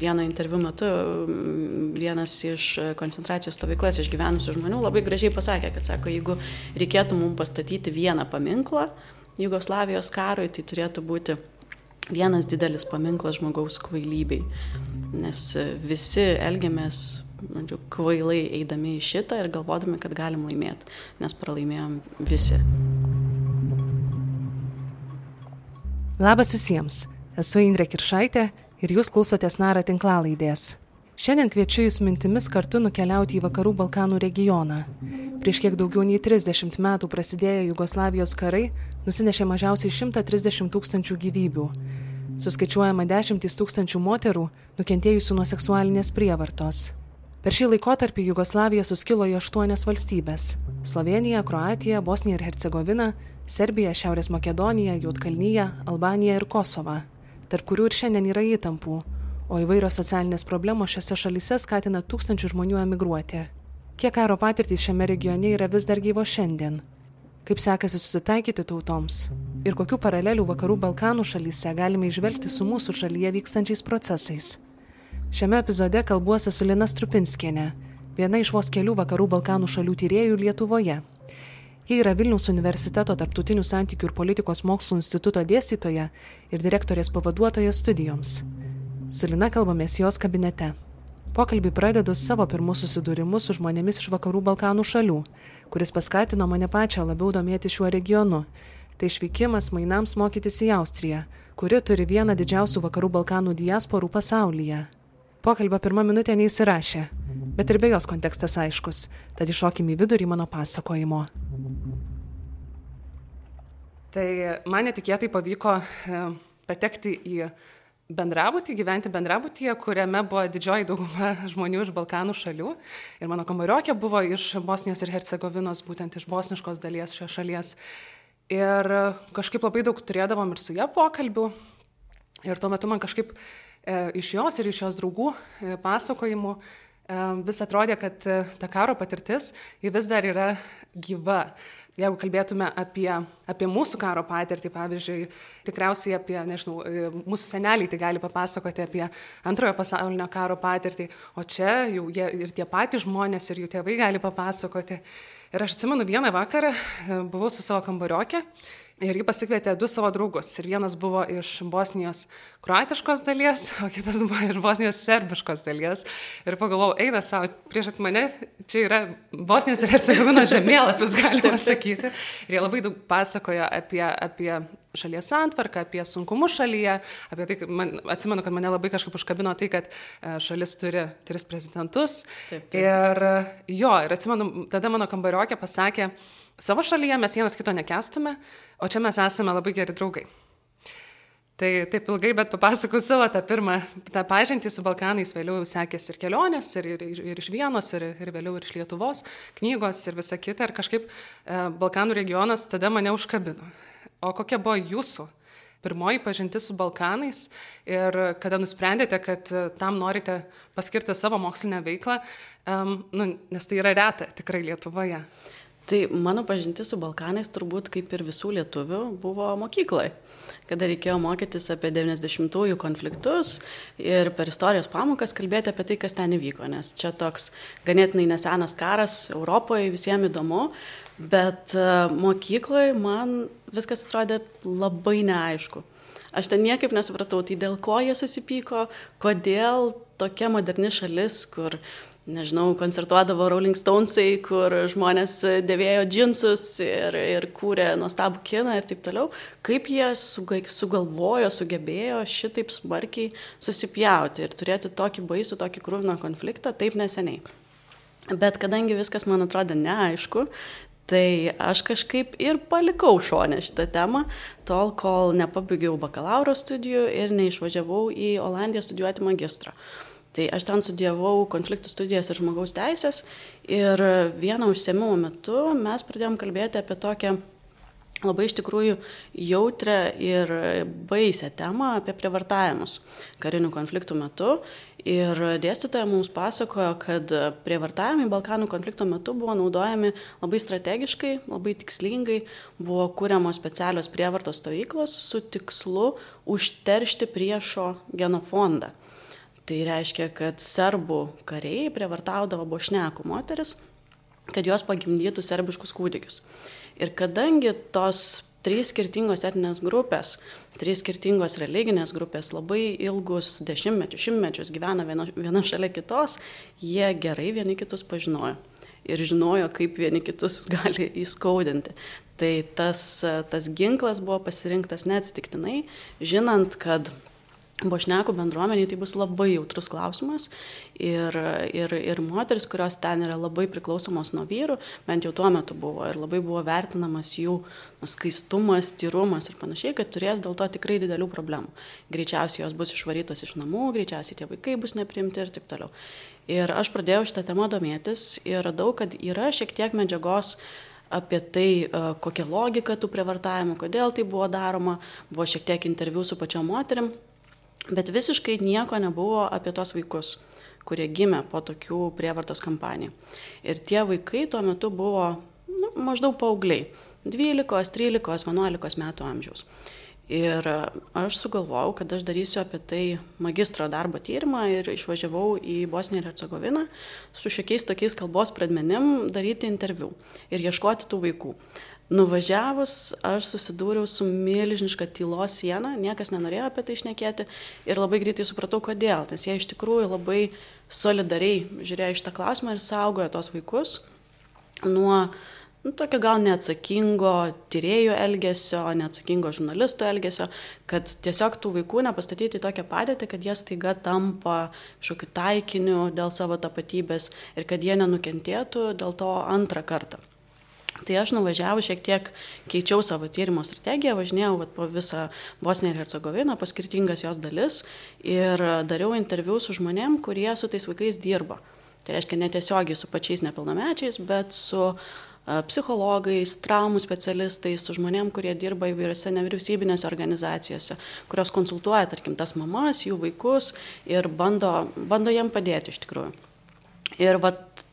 vieno interviu metu vienas iš koncentracijos stovyklas išgyvenusių žmonių labai gražiai pasakė, kad sako, jeigu reikėtų mums pastatyti vieną paminklą Jugoslavijos karui, tai turėtų būti vienas didelis paminklas žmogaus kvailybei, nes visi elgiamės žodžiu, kvailai eidami į šitą ir galvodami, kad galim laimėti, nes pralaimėjom visi. Labas visiems, esu Indrė Kiršaitė ir jūs klausotės Nara tinklalaidės. Šiandien kviečiu jūs mintimis kartu nukeliauti į Vakarų Balkanų regioną. Prieš kiek daugiau nei 30 metų prasidėję Jugoslavijos karai nusinešė mažiausiai 130 tūkstančių gyvybių. Suskaičiuojama dešimtys tūkstančių moterų nukentėjusių nuo seksualinės prievartos. Per šį laikotarpį Jugoslavija suskilo į aštuonias valstybės - Slovenija, Kroatija, Bosnija ir Hercegovina, Serbija, Šiaurės Makedonija, Jotkalnyje, Albanija ir Kosova tarp kurių ir šiandien yra įtampų, o įvairios socialinės problemos šiose šalyse skatina tūkstančių žmonių emigruoti. Kiek karo patirtys šiame regione yra vis dar gyvo šiandien? Kaip sekasi susitaikyti tautoms? Ir kokių paralelių vakarų Balkanų šalyse galime išvelgti su mūsų šalyje vykstančiais procesais? Šiame epizode kalbuosi su Lina Strupinskienė, viena iš vos kelių vakarų Balkanų šalių tyriejų Lietuvoje. Ji yra Vilniaus universiteto tarptautinių santykių ir politikos mokslų instituto dėstytoja ir direktorės pavaduotoja studijoms. Su Lina kalbamės jos kabinete. Pokalbį pradedu savo pirmus susidūrimus su žmonėmis iš vakarų Balkanų šalių, kuris paskatino mane pačią labiau domėti šiuo regionu. Tai išvykimas mainams mokytis į Austriją, kuri turi vieną didžiausių vakarų Balkanų diasporų pasaulyje. Pokalbio pirmą minutę neįsirašė, bet ir be jos kontekstas aiškus, tad iššokim į vidurį mano pasakojimo. Tai man netikėtai pavyko e, patekti į bendrabutį, gyventi bendrabutyje, kuriame buvo didžioji dauguma žmonių iš Balkanų šalių. Ir mano kambariokė buvo iš Bosnijos ir Hercegovinos, būtent iš bosniškos dalies šios šalies. Ir kažkaip labai daug turėdavom ir su ją pokalbių. Ir tuo metu man kažkaip e, iš jos ir iš jos draugų e, pasakojimų e, vis atrodė, kad e, ta karo patirtis vis dar yra gyva jeigu kalbėtume apie, apie mūsų karo patirtį, pavyzdžiui, tikriausiai apie, nežinau, e, mūsų seneliai tai gali papasakoti apie antrojo pasaulinio karo patirtį, o čia jau jie ir tie patys žmonės, ir jų tėvai gali papasakoti. Ir aš atsimenu vieną vakarą, e, buvau su savo kambariokė Ir jį pasikvietė du savo draugus. Ir vienas buvo iš Bosnijos kroatiškos dalies, o kitas buvo iš Bosnijos serbiškos dalies. Ir pagalvojau, eina savo, prieš mane, čia yra Bosnijos ir Hercegovino žemėlapis, galima sakyti. Ir jie labai daug pasakojo apie, apie šalies santvarką, apie sunkumus šalyje, apie tai, man, atsimenu, kad mane labai kažkaip užkabino tai, kad e, šalis turi tris prezidentus. Taip, taip. Ir jo, ir atsimenu, tada mano kambariokė pasakė, Savo šalyje mes vienas kito nekestume, o čia mes esame labai geri draugai. Tai taip ilgai, bet papasakau savo tą pirmą, tą pažintį su Balkanais, vėliau sekėsi ir kelionės, ir, ir, ir iš Vienos, ir, ir vėliau ir iš Lietuvos, knygos ir visa kita. Ir kažkaip e, Balkanų regionas tada mane užkabino. O kokia buvo jūsų pirmoji pažintis su Balkanais ir kada nusprendėte, kad e, tam norite paskirti savo mokslinę veiklą, um, nu, nes tai yra reta tikrai Lietuvoje. Tai mano pažintis su Balkanais turbūt kaip ir visų lietuvių buvo mokykloje, kada reikėjo mokytis apie 90-ųjų konfliktus ir per istorijos pamokas kalbėti apie tai, kas ten įvyko, nes čia toks ganėtinai nesenas karas Europoje, visiems įdomu, bet e, mokykloje man viskas atrodė labai neaišku. Aš ten niekaip nesupratau, tai dėl ko jie susipyko, kodėl tokia moderni šalis, kur nežinau, koncertuodavo Rolling Stonesai, kur žmonės dėvėjo džinsus ir, ir kūrė nuostabų kiną ir taip toliau, kaip jie sugalvojo, sugebėjo šitaip smarkiai susipjauti ir turėti tokį baisų, tokį krūviną konfliktą taip neseniai. Bet kadangi viskas man atrodė neaišku, Tai aš kažkaip ir palikau šonę šitą temą, tol kol nepabaigiau bakalauro studijų ir neišvažiavau į Olandiją studijuoti magistro. Tai aš ten studijavau konfliktų studijas ir žmogaus teisės ir vieno užsiemimo metu mes pradėjom kalbėti apie tokią labai iš tikrųjų jautrę ir baisę temą apie prievartavimus karinių konfliktų metu. Ir dėstytoja mums pasakojo, kad prievartavimai Balkanų konflikto metu buvo naudojami labai strategiškai, labai tikslingai, buvo kūriamos specialios prievartos stovyklos su tikslu užteršti priešo genofondą. Tai reiškia, kad serbų kariai prievartaudavo bošnekų moteris, kad jos pagimdytų serbiškus kūdikius. Ir kadangi tos trys skirtingos etinės grupės, trys skirtingos religinės grupės labai ilgus dešimtmečius, šimtmečius gyvena viena, viena šalia kitos, jie gerai vieni kitus pažinojo ir žinojo, kaip vieni kitus gali įskaudinti. Tai tas, tas ginklas buvo pasirinktas neatsitiktinai, žinant, kad Bošnekų bendruomeniai tai bus labai jautrus klausimas ir, ir, ir moteris, kurios ten yra labai priklausomos nuo vyrų, bent jau tuo metu buvo ir labai buvo vertinamas jų skaistumas, tyrumas ir panašiai, kad turės dėl to tikrai didelių problemų. Greičiausiai jos bus išvarytos iš namų, greičiausiai tie vaikai bus neprimti ir taip toliau. Ir aš pradėjau šitą temą domėtis ir radau, kad yra šiek tiek medžiagos apie tai, e, kokia logika tų prievartavimų, kodėl tai buvo daroma, buvo šiek tiek interviu su pačiom moterim Bet visiškai nieko nebuvo apie tos vaikus, kurie gimė po tokių prievartos kampanijų. Ir tie vaikai tuo metu buvo nu, maždaug paaugliai - 12, 13, 11 metų amžiaus. Ir aš sugalvojau, kad aš darysiu apie tai magistro darbo tyrimą ir išvažiavau į Bosniją ir Hercegoviną su šiokiais tokiais kalbos pradmenim daryti interviu ir ieškoti tų vaikų. Nuvažiavus aš susidūriau su milžiniška tylos siena, niekas nenorėjo apie tai išnekėti ir labai greitai supratau, kodėl. Nes jie iš tikrųjų labai solidariai žiūrėjo iš tą klausimą ir saugojo tos vaikus nuo nu, tokio gal neatsakingo tyriejų elgesio, neatsakingo žurnalistų elgesio, kad tiesiog tų vaikų nepastatyti į tokią padėtį, kad jie staiga tampa kažkokiu taikiniu dėl savo tapatybės ir kad jie nenukentėtų dėl to antrą kartą. Tai aš nuvažiavau šiek tiek, keičiau savo tyrimo strategiją, važinėjau vat, po visą Bosniją ir Hercegoviną, po skirtingas jos dalis ir dariau interviu su žmonėm, kurie su tais vaikais dirba. Tai reiškia netiesiogiai su pačiais nepilnamečiais, bet su psichologais, traumų specialistais, su žmonėm, kurie dirba įvairiose nevyriausybinėse organizacijose, kurios konsultuoja, tarkim, tas mamas, jų vaikus ir bando, bando jiem padėti iš tikrųjų. Ir vat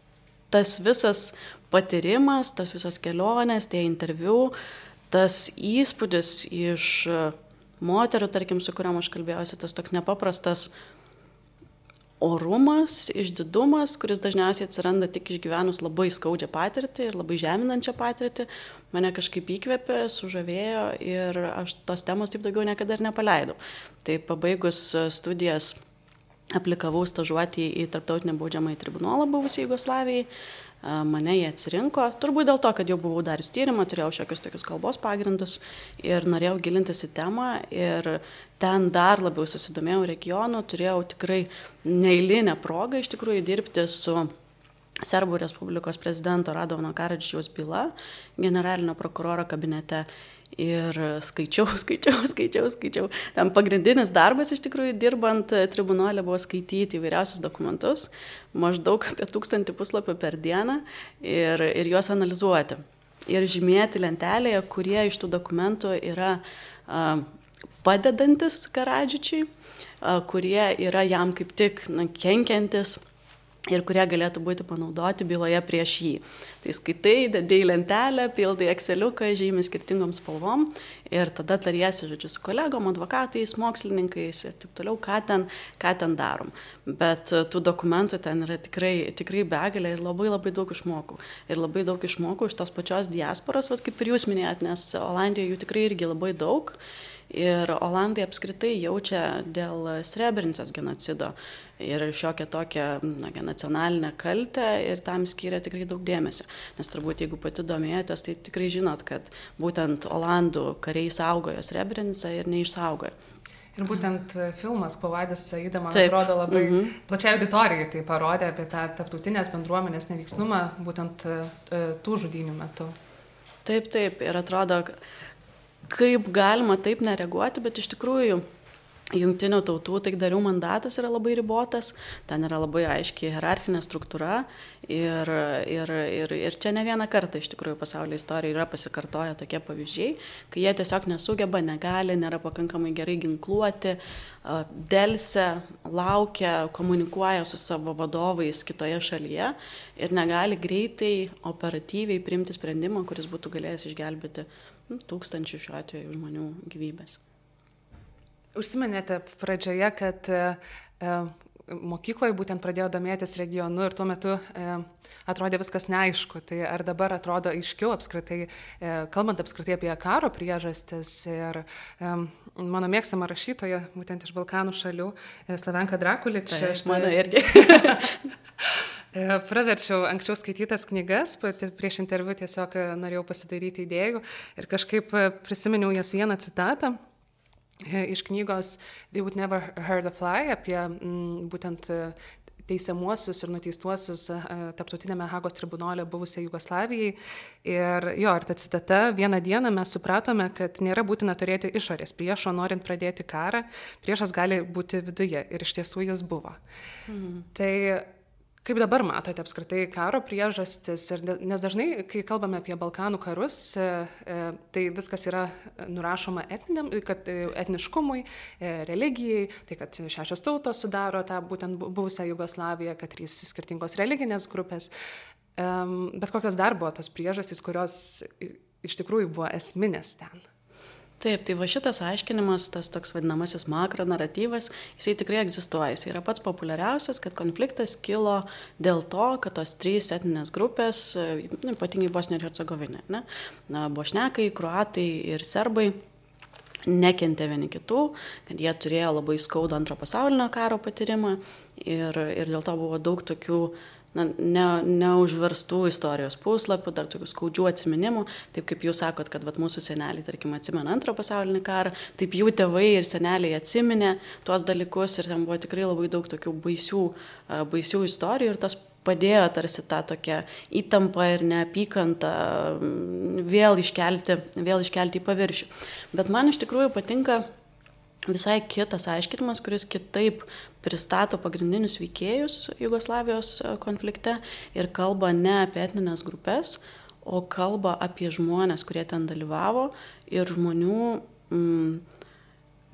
tas visas patyrimas, tas visas kelionės, tie interviu, tas įspūdis iš moterų, tarkim, su kuriam aš kalbėjausi, tas toks nepaprastas orumas, išdidumas, kuris dažniausiai atsiranda tik išgyvenus labai skaudžią patirtį ir labai žeminančią patirtį, mane kažkaip įkvėpė, sužavėjo ir aš tos temos taip daugiau niekada ir nepaleidau. Tai pabaigus studijas aplikavau stažuoti į Tarptautinę baudžiamąjį tribunolą buvusiai Jugoslavijai, mane jie atsirinko, turbūt dėl to, kad jau buvau darius tyrimą, turėjau šiokius tokius kalbos pagrindus ir norėjau gilintis į temą ir ten dar labiau susidomėjau regionu, turėjau tikrai neįlinę progą iš tikrųjų dirbti su Serbų Respublikos prezidento Radovano Karadžiaus byla generalinio prokuroro kabinete Ir skaičiau, skaičiau, skaičiau, skaičiau. Ten pagrindinis darbas iš tikrųjų dirbant tribunolė buvo skaityti įvairiausius dokumentus, maždaug apie tūkstantį puslapį per dieną ir, ir juos analizuoti. Ir žymėti lentelėje, kurie iš tų dokumentų yra a, padedantis Karadžičiui, a, kurie yra jam kaip tik na, kenkiantis ir kurie galėtų būti panaudoti byloje prieš jį. Tai skaitai, dedėjai lentelę, pildai Exceliuką, žymi skirtingom spalvom ir tada tariesi, žodžiu, su kolegom, advokatais, mokslininkais ir taip toliau, ką ten, ką ten darom. Bet e, tų dokumentų ten yra tikrai, tikrai begalė ir labai labai daug išmokau. Ir labai daug išmokau iš tos pačios diasporos, vat, kaip ir jūs minėjot, nes Olandijoje jų tikrai irgi labai daug. Ir Olandai apskritai jaučia dėl Srebrenicos genocido ir šiokią tokią na, nacionalinę kaltę ir tam skiria tikrai daug dėmesio. Nes turbūt jeigu pati domėjotės, tai tikrai žinot, kad būtent Olandų kariai saugojo Srebrenicą ir neišsaugojo. Ir būtent filmas Pavadis Saida, man Taip. atrodo, labai mm -hmm. plačiai auditorijai tai parodė apie tą taptautinės bendruomenės neveiksnumą būtent e, tų žudinių metu. Taip, taip. Ir atrodo, kaip galima taip nereaguoti, bet iš tikrųjų Jungtinių tautų taikdarių mandatas yra labai ribotas, ten yra labai aiškiai hierarchinė struktūra ir, ir, ir, ir čia ne vieną kartą iš tikrųjų pasaulio istorijoje yra pasikartoję tokie pavyzdžiai, kai jie tiesiog nesugeba, negali, nėra pakankamai gerai ginkluoti, dėlse, laukia, komunikuoja su savo vadovais kitoje šalyje ir negali greitai, operatyviai priimti sprendimą, kuris būtų galėjęs išgelbėti tūkstančių šiuo atveju žmonių gyvybės. Užsiminėte pradžioje, kad e, e, mokykloje būtent pradėjo domėtis regionu ir tuo metu e, atrodė viskas neaišku. Tai ar dabar atrodo aiškiau apskritai, e, kalbant apskritai apie karo priežastis ir e, mano mėgstama rašytoja, būtent iš Balkanų šalių, e, Slavenka Drakulič. Tai, aš mano irgi. E, praverčiau anksčiau skaitytas knygas, prieš interviu tiesiog e, norėjau pasidaryti idėjų ir kažkaip e, prisiminiau jas vieną citatą iš knygos They Would Never Hurt a Fly apie m, mm, būtent teisiamuosius ir nuteistuosius taptautinėme Hagos tribunolė buvusiai Jugoslavijai. Ir jo, ir ta citata, vieną dieną mes supratome, kad nėra būtina turėti išorės priešo, norint pradėti karą, priešas gali būti viduje ir iš tiesų jis buvo. Mhm. Tai Kaip dabar matote apskritai karo priežastis, nes dažnai, kai kalbame apie Balkanų karus, e, e, tai viskas yra nurašoma etniniam, kad e, etniškumui, religijai, tai kad šešios tautos sudaro tą būtent buvusią Jugoslaviją, kad trys skirtingos religinės grupės. Bet kokios dar buvo tos priežastys, kurios iš tikrųjų buvo esminės ten? Taip, tai va šitas aiškinimas, tas toks vadinamasis makro naratyvas, jisai tikrai egzistuoja. Jis yra pats populiariausias, kad konfliktas kilo dėl to, kad tos trys etinės grupės, nu, ypatingai Bosnija ir Hercegovinė, ne, bošnekai, kruatai ir serbai nekentė vieni kitų, kad jie turėjo labai skaudą antro pasaulinio karo patyrimą ir, ir dėl to buvo daug tokių na, ne, neužverstų istorijos puslapių, dar tokių skaudžių atsiminimų, taip kaip jūs sakot, kad vat, mūsų seneliai, tarkim, atsimena antrą pasaulinį karą, taip jų tėvai ir seneliai atsiminė tuos dalykus ir ten buvo tikrai labai daug tokių baisių, baisių istorijų ir tas padėjo tarsi tą tokią įtampą ir neapykantą vėl iškelti, vėl iškelti į paviršių. Bet man iš tikrųjų patinka visai kitas aiškinimas, kuris kitaip pristato pagrindinius veikėjus Jugoslavijos e, konflikte ir kalba ne apie etninės grupės, o kalba apie žmonės, kurie ten dalyvavo ir žmonių mm,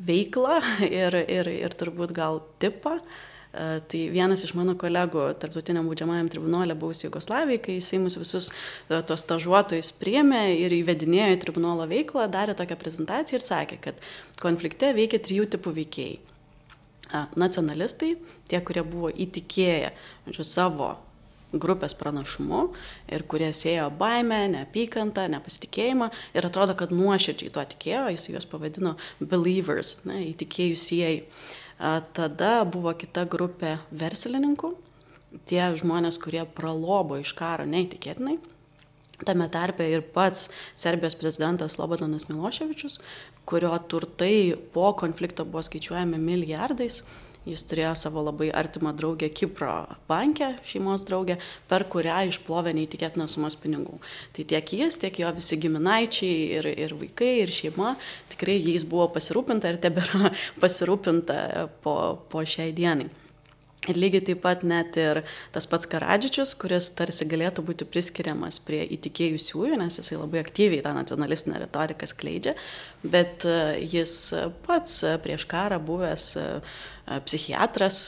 veiklą ir, ir, ir turbūt gal tipą. E, tai vienas iš mano kolegų tarptautiniam būdžiamajam tribunolė buvusi Jugoslavijai, kai jisai mus visus e, tos stažuotojus priemė ir įvedinėjo į tribunolo veiklą, darė tokią prezentaciją ir sakė, kad konflikte veikia trijų tipų veikėjai. Nacionalistai, tie, kurie buvo įtikėję žodžiu, savo grupės pranašumu ir kurie sėjo baimę, neapykantą, nepasitikėjimą ir atrodo, kad nuoširdžiai tuo tikėjo, jis juos pavadino believers, ne, įtikėjusieji. Tada buvo kita grupė verslininkų, tie žmonės, kurie pralobo iš karo neįtikėtinai. Tame tarpe ir pats Serbijos prezidentas Lobodanas Miloševičius, kurio turtai po konflikto buvo skaičiuojami milijardais. Jis turėjo savo labai artimą draugę Kipro bankę, šeimos draugę, per kurią išplovė neįtikėtinas sumas pinigų. Tai tiek jis, tiek jo visi giminaičiai ir, ir vaikai, ir šeima, tikrai jais buvo pasirūpinta ir tebėra pasirūpinta po, po šiai dienai. Ir lygiai taip pat net ir tas pats Karadžičius, kuris tarsi galėtų būti priskiriamas prie įtikėjusiųjų, nes jisai labai aktyviai tą nacionalistinę retoriką skleidžia, bet e, jis pats prieš karą buvęs e, psichiatras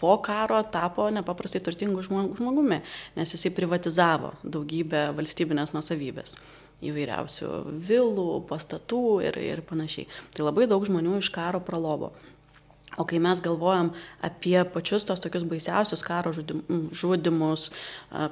po karo tapo nepaprastai turtingų žmogumi, nes jisai privatizavo daugybę valstybinės nusavybės įvairiausių vilų, pastatų ir, ir panašiai. Tai labai daug žmonių iš karo pralobo. O kai mes galvojam apie pačius tos tokius baisiausius karo žudimus,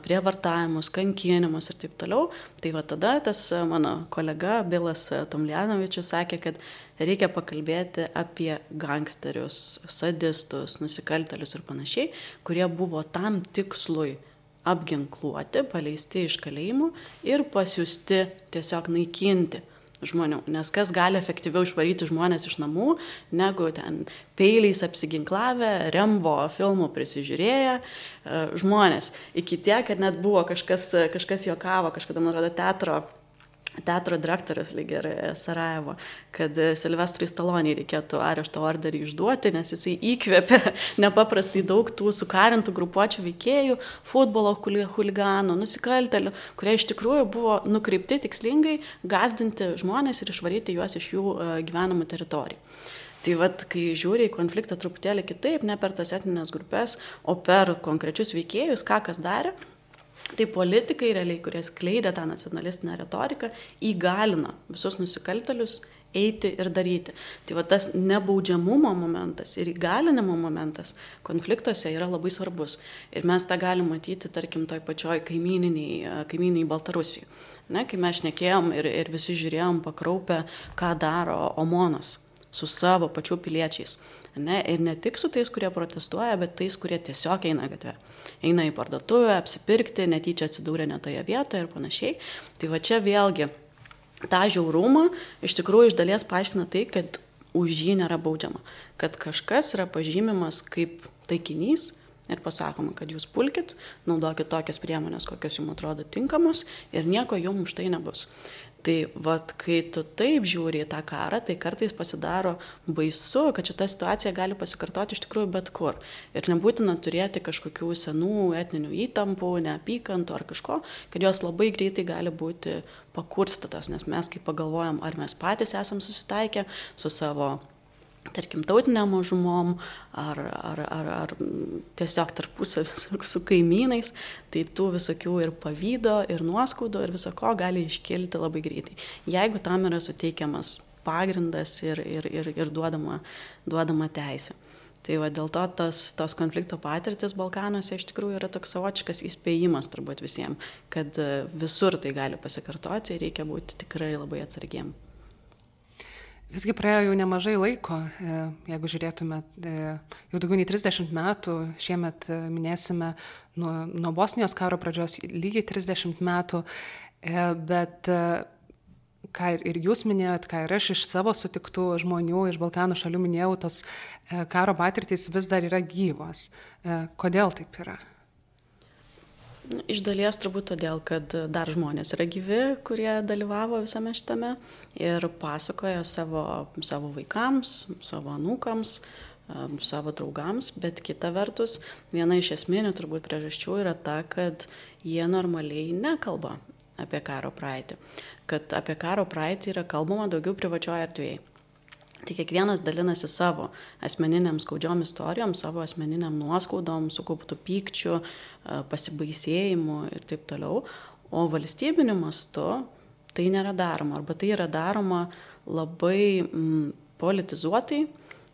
prievartavimus, kankinimus ir taip toliau, tai va tada tas mano kolega Bilas Tomljanovičius sakė, kad reikia pakalbėti apie gangsterius, sadistus, nusikaltelius ir panašiai, kurie buvo tam tikslui apginkluoti, paleisti iš kalėjimų ir pasiūsti tiesiog naikinti žmonių. Nes kas gali efektyviau išvaryti žmonės iš namų, negu ten peiliais apsiginklavę, Rembo filmų prisižiūrėję e, žmonės. Iki tiek, kad net buvo kažkas, kažkas juokavo, kažkada, man atrodo, teatro teatro direktorius lyg ir Sarajevo, kad Silvestrui Staloniai reikėtų arešto orderį išduoti, nes jisai įkvėpė nepaprastai daug tų sukarintų grupuočių veikėjų, futbolo huliganų, nusikaltelių, kurie iš tikrųjų buvo nukreipti tikslingai gazdinti žmonės ir išvaryti juos iš jų e, gyvenamų teritorijų. Tai vad, kai žiūri į konfliktą truputėlį kitaip, ne per tas etinės grupės, o per konkrečius veikėjus, ką kas darė, Tai politikai realiai, kurie skleidė tą nacionalistinę retoriką, įgalina visus nusikaltelius eiti ir daryti. Tai va tas nebaudžiamumo momentas ir įgalinimo momentas konfliktuose yra labai svarbus. Ir mes tą galime matyti, tarkim, toj pačioj kaimininiai, kaimininiai Baltarusijai. Ne, kai mes šnekėjom ir, ir visi žiūrėjom pakraupę, ką daro Omonas su savo pačių piliečiais. Ne, ir ne tik su tais, kurie protestuoja, bet tais, kurie tiesiog eina gatvę. Eina į parduotuvę, apsipirkti, netyčia atsidūrė ne toje vietoje ir panašiai. Tai va čia vėlgi tą žiaurumą iš tikrųjų iš dalies paaiškina tai, kad už jį nėra baudžiama. Kad kažkas yra pažymimas kaip taikinys ir pasakoma, kad jūs pulkit, naudokit tokias priemonės, kokios jums atrodo tinkamos ir nieko jums už tai nebus. Tai vad, kai tu taip žiūri į tą karą, tai kartais pasidaro baisu, kad šita situacija gali pasikartoti iš tikrųjų bet kur. Ir nebūtina turėti kažkokių senų etninių įtampų, neapykantų ar kažko, kad jos labai greitai gali būti pakurstytos, nes mes kaip pagalvojam, ar mes patys esam susitaikę su savo tarkim, tautiniam mažumom ar, ar, ar, ar tiesiog tarpusavį su kaimynais, tai tų visokių ir pavydo, ir nuoskaudų, ir viso ko gali iškilti labai greitai. Jeigu tam yra suteikiamas pagrindas ir, ir, ir, ir duodama, duodama teisė. Tai va dėl to tas, tos konflikto patirtis Balkanuose iš tikrųjų yra toks savotiškas įspėjimas turbūt visiems, kad visur tai gali pasikartoti ir reikia būti tikrai labai atsargiem. Visgi praėjo jau nemažai laiko, e, jeigu žiūrėtume, e, jau daugiau nei 30 metų, šiemet e, minėsime nuo, nuo Bosnijos karo pradžios lygiai 30 metų, bet ką ir jūs minėjot, ką ir aš iš savo sutiktų žmonių iš Balkanų šalių minėjau, tos karo patirtys vis dar yra gyvos. Kodėl taip yra? Nu, iš dalies turbūt todėl, kad dar žmonės yra gyvi, kurie dalyvavo visame šitame ir pasakoja savo, savo vaikams, savo anūkams, savo draugams, bet kita vertus, viena iš esminių turbūt priežasčių yra ta, kad jie normaliai nekalba apie karo praeitį. Kad apie karo praeitį yra kalbama daugiau privačioje erdvėje. Tai kiekvienas dalinasi savo asmeniniam skaudžiom istorijom, savo asmeniniam nuoskaudom, sukauptų pykčių, e, pasibaisėjimų ir taip toliau. O valstybiniu mastu tai nėra daroma, arba tai yra daroma labai mm, politizuotai,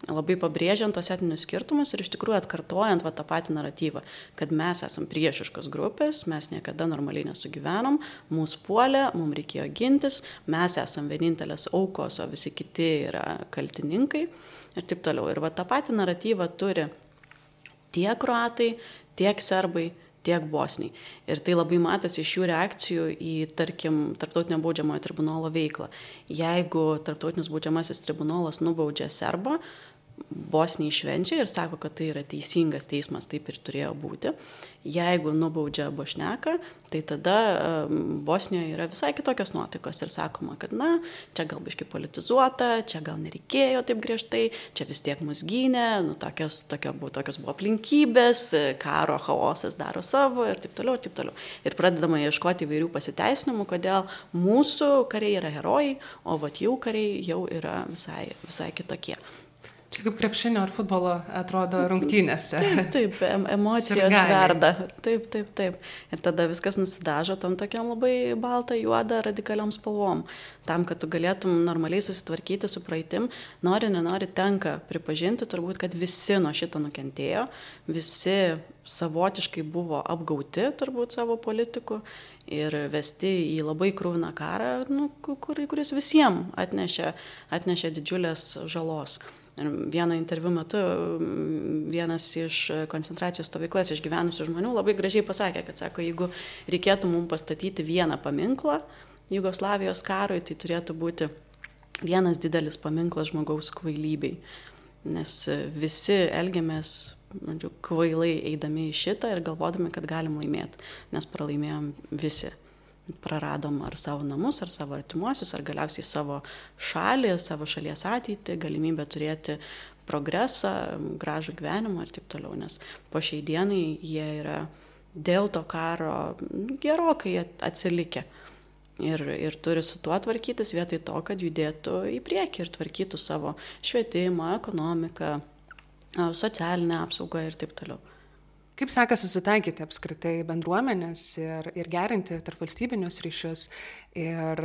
labai pabrėžiant tos etinius skirtumus ir iš tikrųjų atkartojant va, tą patį naratyvą, kad mes esam priešiškos grupės, mes niekada normaliai nesugyvenom, mūsų puolė, mums reikėjo gintis, mes esam vienintelės aukos, o visi kiti yra kaltininkai ir taip toliau. Ir va tą patį naratyvą turi tiek kruatai, tiek serbai, tiek bosniai. Ir tai labai matosi iš jų reakcijų į, tarkim, Tarptautinio baudžiamojo tribunolo veiklą. Jeigu Tarptautinis baudžiamasis tribunolas nubaudžia serbą, Bosniai švenčia ir sako, kad tai yra teisingas teismas, taip ir turėjo būti. Jeigu nubaudžia Bošneką, tai tada Bosnijoje yra visai kitokios nuotaikos ir sakoma, kad na, čia gal biški politizuota, čia gal nereikėjo taip griežtai, čia vis tiek mus gynė, nu, tokios, tokio, buvo, tokios buvo aplinkybės, karo chaosas daro savo ir taip toliau, ir taip toliau. Ir pradedama ieškoti įvairių pasiteisinimų, kodėl mūsų kariai yra herojai, o vat jų kariai jau yra visai, visai kitokie. Čia kaip krepšinio ar futbolo atrodo rungtynėse. Taip, taip emocijos Sirgaliai. verda. Taip, taip, taip. Ir tada viskas nusidažo tom tokiam labai baltą, juodą, radikaliom spalvom. Tam, kad tu galėtum normaliai susitvarkyti su praeitim, nori, nenori, tenka pripažinti turbūt, kad visi nuo šito nukentėjo, visi savotiškai buvo apgauti turbūt savo politikų ir vesti į labai krūviną karą, nu, kur, kuris visiems atnešė, atnešė didžiulės žalos. Ir vieno interviu metu vienas iš koncentracijos stovyklas išgyvenusių žmonių labai gražiai pasakė, kad sako, jeigu reikėtų mums pastatyti vieną paminklą Jugoslavijos karui, tai turėtų būti vienas didelis paminklas žmogaus kvailybei. Nes visi elgiamės kvailai eidami į šitą ir galvodami, kad galim laimėti, nes pralaimėjom visi praradom ar savo namus, ar savo artimuosius, ar galiausiai savo šalį, savo šalies ateitį, galimybę turėti progresą, gražų gyvenimą ir taip toliau, nes po šiai dienai jie yra dėl to karo gerokai atsilikę. Ir, ir turi su tuo tvarkytis vietoj to, kad judėtų į priekį ir tvarkytų savo švietimą, ekonomiką, socialinę apsaugą ir taip toliau. Kaip sekasi sutaikyti apskritai bendruomenės ir, ir gerinti tarp valstybinius ryšius ir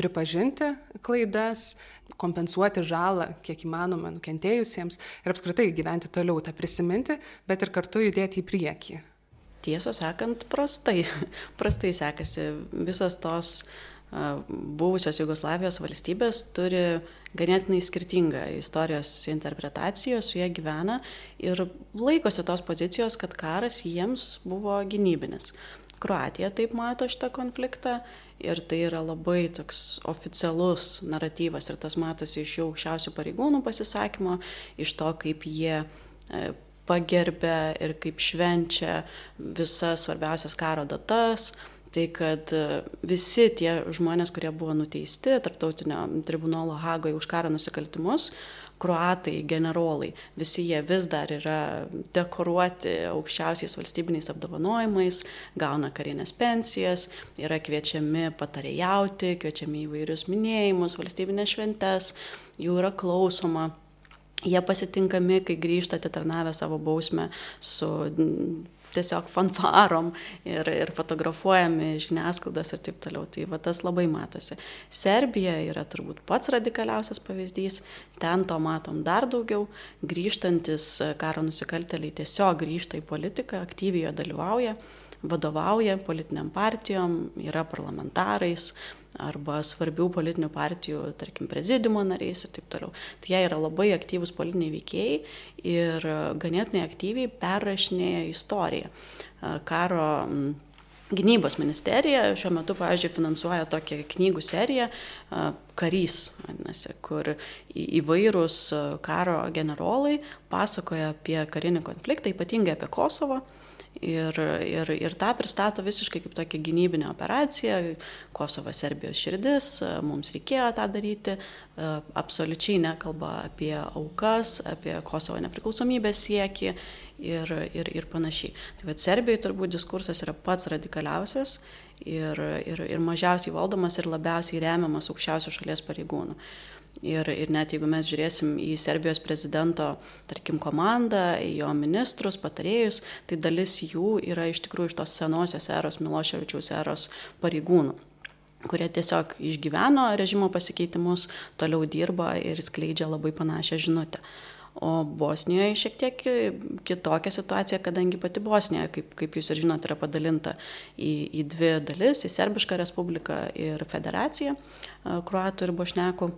pripažinti klaidas, kompensuoti žalą, kiek įmanoma, nukentėjusiems ir apskritai gyventi toliau, tą prisiminti, bet ir kartu judėti į priekį. Tiesą sakant, prastai. Prastai sekasi. Visos tos buvusios Jugoslavijos valstybės turi ganėtinai skirtingą istorijos interpretaciją, su jie gyvena ir laikosi tos pozicijos, kad karas jiems buvo gynybinis. Kroatija taip mato šitą konfliktą ir tai yra labai toks oficialus naratyvas ir tas matosi iš jų aukščiausių pareigūnų pasisakymo, iš to, kaip jie e, pagerbė ir kaip švenčia visas svarbiausias karo datas, tai kad e, visi tie žmonės, kurie buvo nuteisti tarptautinio tribunolo Hagoje už karo nusikaltimus, kruatai, generolai, visi jie vis dar yra dekoruoti aukščiausiais valstybiniais apdovanojimais, gauna karinės pensijas, yra kviečiami patarėjauti, kviečiami į vairius minėjimus, valstybinės šventes, jų yra klausoma. Jie pasitinkami, kai grįžta atitarnavę savo bausmę su tiesiog fanfarom ir, ir fotografuojami žiniasklaidos ir taip toliau. Tai va tas labai matosi. Serbija yra turbūt pats radikaliausias pavyzdys, ten to matom dar daugiau, grįžtantis karo nusikalteliai tiesiog grįžta į politiką, aktyviai jo dalyvauja, vadovauja politiniam partijom, yra parlamentarais, arba svarbių politinių partijų, tarkim, prezidiumo nariais ir taip toliau. Tai jie yra labai aktyvūs politiniai veikėjai ir ganėtinai aktyviai perrašinėja istoriją. Karo Gynybos ministerija šiuo metu, pavyzdžiui, finansuoja tokią knygų seriją Karys, vadinasi, kur įvairūs karo generolai pasakoja apie karinį konfliktą, ypatingai apie Kosovo Ir, ir, ir tą pristato visiškai kaip tokia gynybinė operacija, Kosovo Serbijos širdis, mums reikėjo tą daryti, absoliučiai nekalba apie aukas, apie Kosovo nepriklausomybės siekį ir, ir, ir panašiai. Tai vad Serbijoje turbūt diskursas yra pats radikaliausias ir, ir, ir mažiausiai valdomas ir labiausiai remiamas aukščiausių šalies pareigūnų. Ir, ir net jeigu mes žiūrėsim į Serbijos prezidento, tarkim, komandą, į jo ministrus, patarėjus, tai dalis jų yra iš tikrųjų iš tos senosios eros, Miloševičiaus eros pareigūnų kurie tiesiog išgyveno režimo pasikeitimus, toliau dirba ir skleidžia labai panašią žinutę. O Bosnijoje šiek tiek kitokia situacija, kadangi pati Bosnija, kaip, kaip jūs ir žinote, yra padalinta į, į dvi dalis - į Serbišką respubliką ir federaciją, kruatų ir bošnekų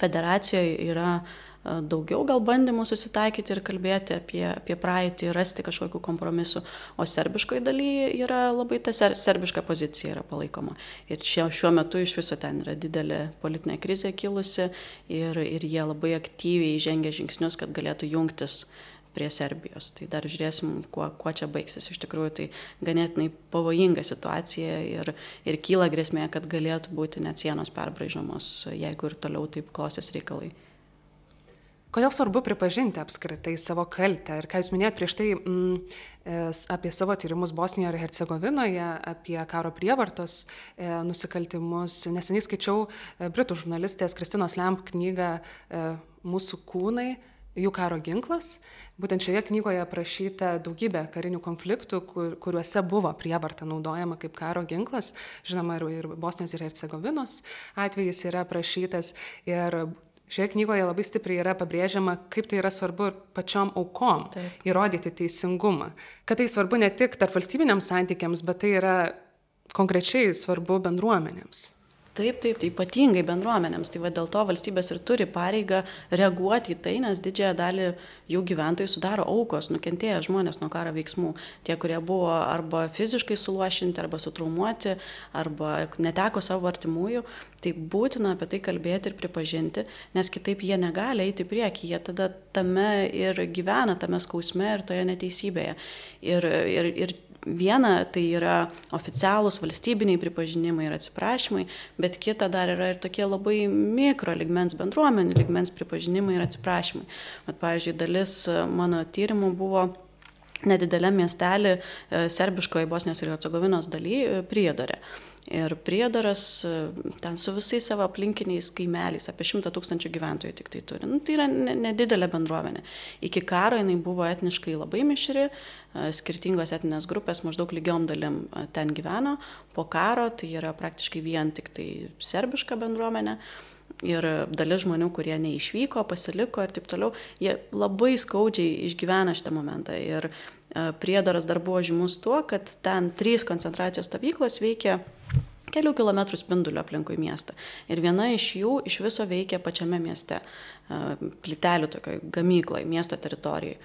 federacijoje yra e, daugiau gal bandymų susitaikyti ir kalbėti apie, apie praeitį, rasti kažkokių kompromisų, o serbiškoje dalyje yra labai ta ser, serbiška pozicija yra palaikoma. Ir šio, šiuo metu iš viso ten yra didelė politinė krizė kilusi ir, ir jie labai aktyviai žengia žingsnius, kad galėtų jungtis uh, prie Serbijos. Tai dar žiūrėsim, kuo, kuo čia baigsis. Iš tikrųjų, tai ganėtinai pavojinga situacija ir, ir kyla grėsmė, kad galėtų būti net sienos perbraižomos, jeigu ir toliau taip klostės reikalai. Kodėl svarbu pripažinti apskritai savo kaltę? Ir ką Jūs minėjot prieš tai mm, apie savo tyrimus Bosnijoje ir Hercegovinoje, apie karo prievartos e, nusikaltimus. Neseniai skaičiau e, britų žurnalistės Kristinos Lemp knygą e, Mūsų kūnai jų karo ginklas. Būtent šioje knygoje aprašyta daugybė karinių konfliktų, kur, kuriuose buvo prievarta naudojama kaip karo ginklas. Žinoma, ir, ir Bosnijos ir Hercegovinos atvejis yra aprašytas. Ir šioje knygoje labai stipriai yra pabrėžiama, kaip tai yra svarbu ir pačiom aukom Taip. įrodyti teisingumą. Kad tai svarbu ne tik tarp valstybiniams santykiams, bet tai yra konkrečiai svarbu bendruomenėms. Taip, taip, tai ypatingai bendruomenėms. Tai va dėl to valstybės ir turi pareigą reaguoti į tai, nes didžiąją dalį jų gyventojų sudaro aukos, nukentėję žmonės nuo karo veiksmų. Tie, kurie buvo arba fiziškai suluošinti, arba sutraumuoti, arba neteko savo artimųjų. Tai būtina apie tai kalbėti ir pripažinti, nes kitaip jie negali eiti į priekį, jie tada tame ir gyvena, tame skausme ir toje neteisybėje. Ir, ir, ir viena tai yra oficialūs valstybiniai pripažinimai ir atsiprašymai, bet kita dar yra ir tokie labai mikro ligmens bendruomenių ligmens pripažinimai ir atsiprašymai. Mat, pavyzdžiui, dalis mano tyrimų buvo nedidelė miestelį e, serbiškoje Bosnijos ir Hercegovinos daly, e, Priedorė. Ir priedaras ten su visais savo aplinkiniais kaimeliais, apie šimtą tūkstančių gyventojų tik tai turi. Nu, tai yra nedidelė bendruomenė. Iki karo jinai buvo etniškai labai mišri, skirtingos etinės grupės maždaug lygiom dalim ten gyveno. Po karo tai yra praktiškai vien tik tai serbiška bendruomenė ir dalis žmonių, kurie neišvyko, pasiliko ir taip toliau, jie labai skaudžiai išgyvena šitą momentą. Ir e, priedaras dar buvo žymus tuo, kad ten trys koncentracijos stovyklos veikia kelių kilometrų spinduliu aplinkui miestą. Ir viena iš jų iš viso veikia pačiame mieste, e, plitelių tokioj gamykloje, miesto teritorijoje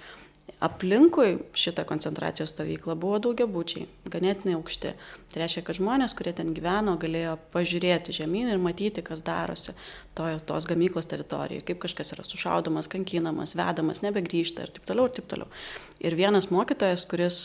aplinkui šitą koncentracijos stovyklą buvo daugiabučiai, ganėtinai aukšti. Tai reiškia, kad žmonės, kurie ten gyveno, galėjo pažiūrėti žemyn ir matyti, kas darosi to, tos gamyklos teritorijoje, kaip kažkas yra sušaudomas, kankinamas, vedamas, nebegrįžta ir taip toliau ir taip toliau. Ir vienas mokytojas, kuris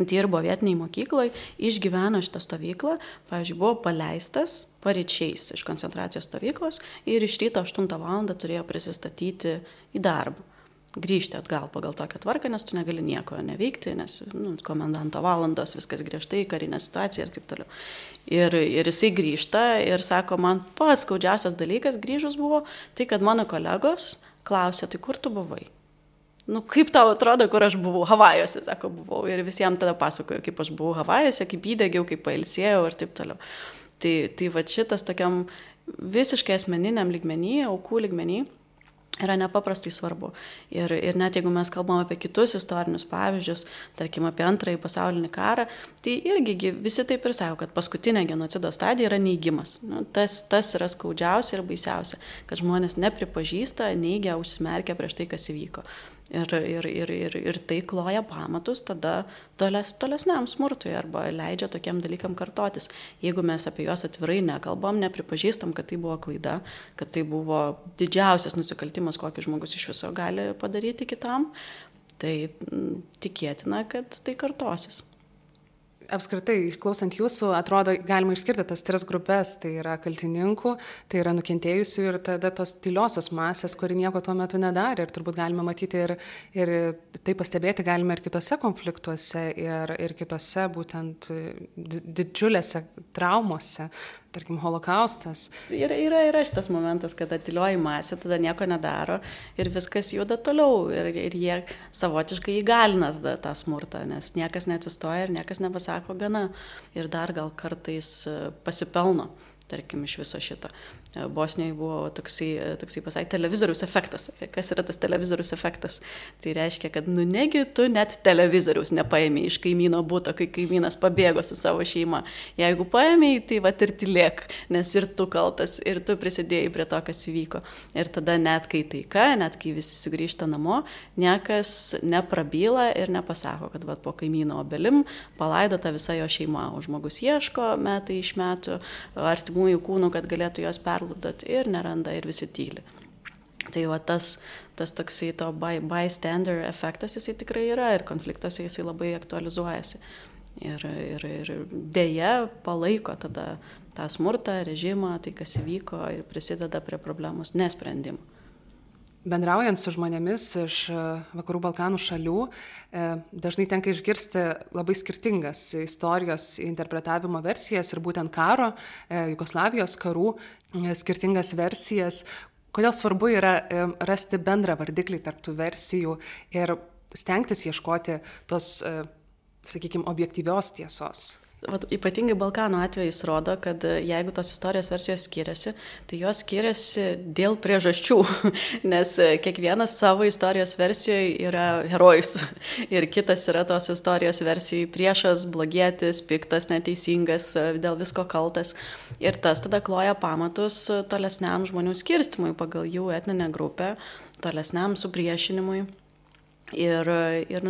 dirbo vietiniai mokyklai, išgyveno šitą stovyklą, pavyzdžiui, buvo paleistas paryčiais iš koncentracijos stovyklos ir iš ryto 8 val. turėjo prisistatyti į darbą grįžti atgal pagal tokią tvarką, nes tu negali nieko neveikti, nes nu, komendanto valandos, viskas griežtai, karinė situacija ir taip toliau. Ir, ir jisai grįžta ir sako, man pats skaudžiausias dalykas grįžus buvo tai, kad mano kolegos klausė, tai kur tu buvai? Nu, kaip tau atrodo, kur aš buvau? Havajuose, sako, buvau. Ir visiems tada pasakoju, kaip aš buvau Havajuose, kaip įdėgiau, kaip pailsėjau ir taip toliau. Tai, tai va šitas tokiam visiškai asmeniniam lygmenį, aukų lygmenį, yra nepaprastai svarbu. Ir, ir net jeigu mes kalbam apie kitus istorinius pavyzdžius, tarkim apie antrąjį pasaulinį karą, tai irgi visi taip ir sako, kad paskutinė genocido stadija yra neigimas. Nu, tas, tas yra skaudžiausia ir baisiausia, kad žmonės nepripažįsta, neigia, užsimerkia prieš tai, kas įvyko. Ir, ir, ir, ir, ir tai kloja pamatus tada toles, tolesniam smurtui arba leidžia tokiem dalykam kartotis. Jeigu mes apie juos atvirai nekalbam, nepripažįstam, kad tai buvo klaida, kad tai buvo didžiausias nusikaltimas, kokį žmogus iš viso gali padaryti kitam, tai tikėtina, kad tai kartosis. Apskritai, klausant jūsų, atrodo, galima išskirti tas tris grupės. Tai yra kaltininkų, tai yra nukentėjusių ir tada tos tyliosios masės, kuri nieko tuo metu nedarė. Ir turbūt galima matyti ir, ir tai pastebėti galime ir kitose konfliktuose, ir, ir kitose būtent didžiulėse traumose tarkim, holokaustas. Yra, yra, yra šitas momentas, kad atilioji masė, tada nieko nedaro ir viskas juda toliau ir, ir jie savotiškai įgalina tada tą smurtą, nes niekas neatsistoja ir niekas nepasako gana ir dar gal kartais pasipelno tarkim, iš viso šito. Bosnijoje buvo toksai, toksai pasakė, televizoriaus efektas. Kas yra tas televizoriaus efektas? Tai reiškia, kad nu negi tu net televizoriaus nepaėmė iš kaimyno būto, kai kaimynas pabėgo su savo šeima. Jeigu paėmė, tai va ir tylėk, nes ir tu kaltas, ir tu prisidėjai prie to, kas įvyko. Ir tada net kai taika, net kai visi sugrįžta namo, niekas neprabyla ir nepasako, kad va po kaimyno obelim palaidota visa jo šeima, o žmogus ieško metai iš metų artimųjų kūnų, kad galėtų juos perlaikyti perlūdat ir neranda ir visi tyli. Tai va tas, tas toksai to by, bystander efektas jisai tikrai yra ir konfliktuose jisai labai aktualizuojasi. Ir, ir, ir dėja palaiko tada tą smurtą, režimą, tai kas įvyko ir prisideda prie problemos nesprendimo. Bendraujant su žmonėmis iš e, Vakarų Balkanų šalių, e, dažnai tenka išgirsti labai skirtingas istorijos interpretavimo versijas ir būtent karo, e, Jugoslavijos karų skirtingas versijas. Kodėl svarbu yra rasti bendrą vardiklį tarptų versijų ir stengtis ieškoti tos, sakykime, objektyvios tiesos? Vat, ypatingai Balkanų atvejais rodo, kad e, jeigu tos istorijos versijos skiriasi, tai jos skiriasi dėl priežasčių, nes e, kiekvienas savo istorijos versijoje yra herojus ir kitas yra tos istorijos versijoje priešas, blogietis, piktas, neteisingas, e, dėl visko kaltas. Ir tas tada kloja pamatus tolesniam žmonių skirstimui pagal jų etninę grupę, tolesniam supriešinimui. Ir, ir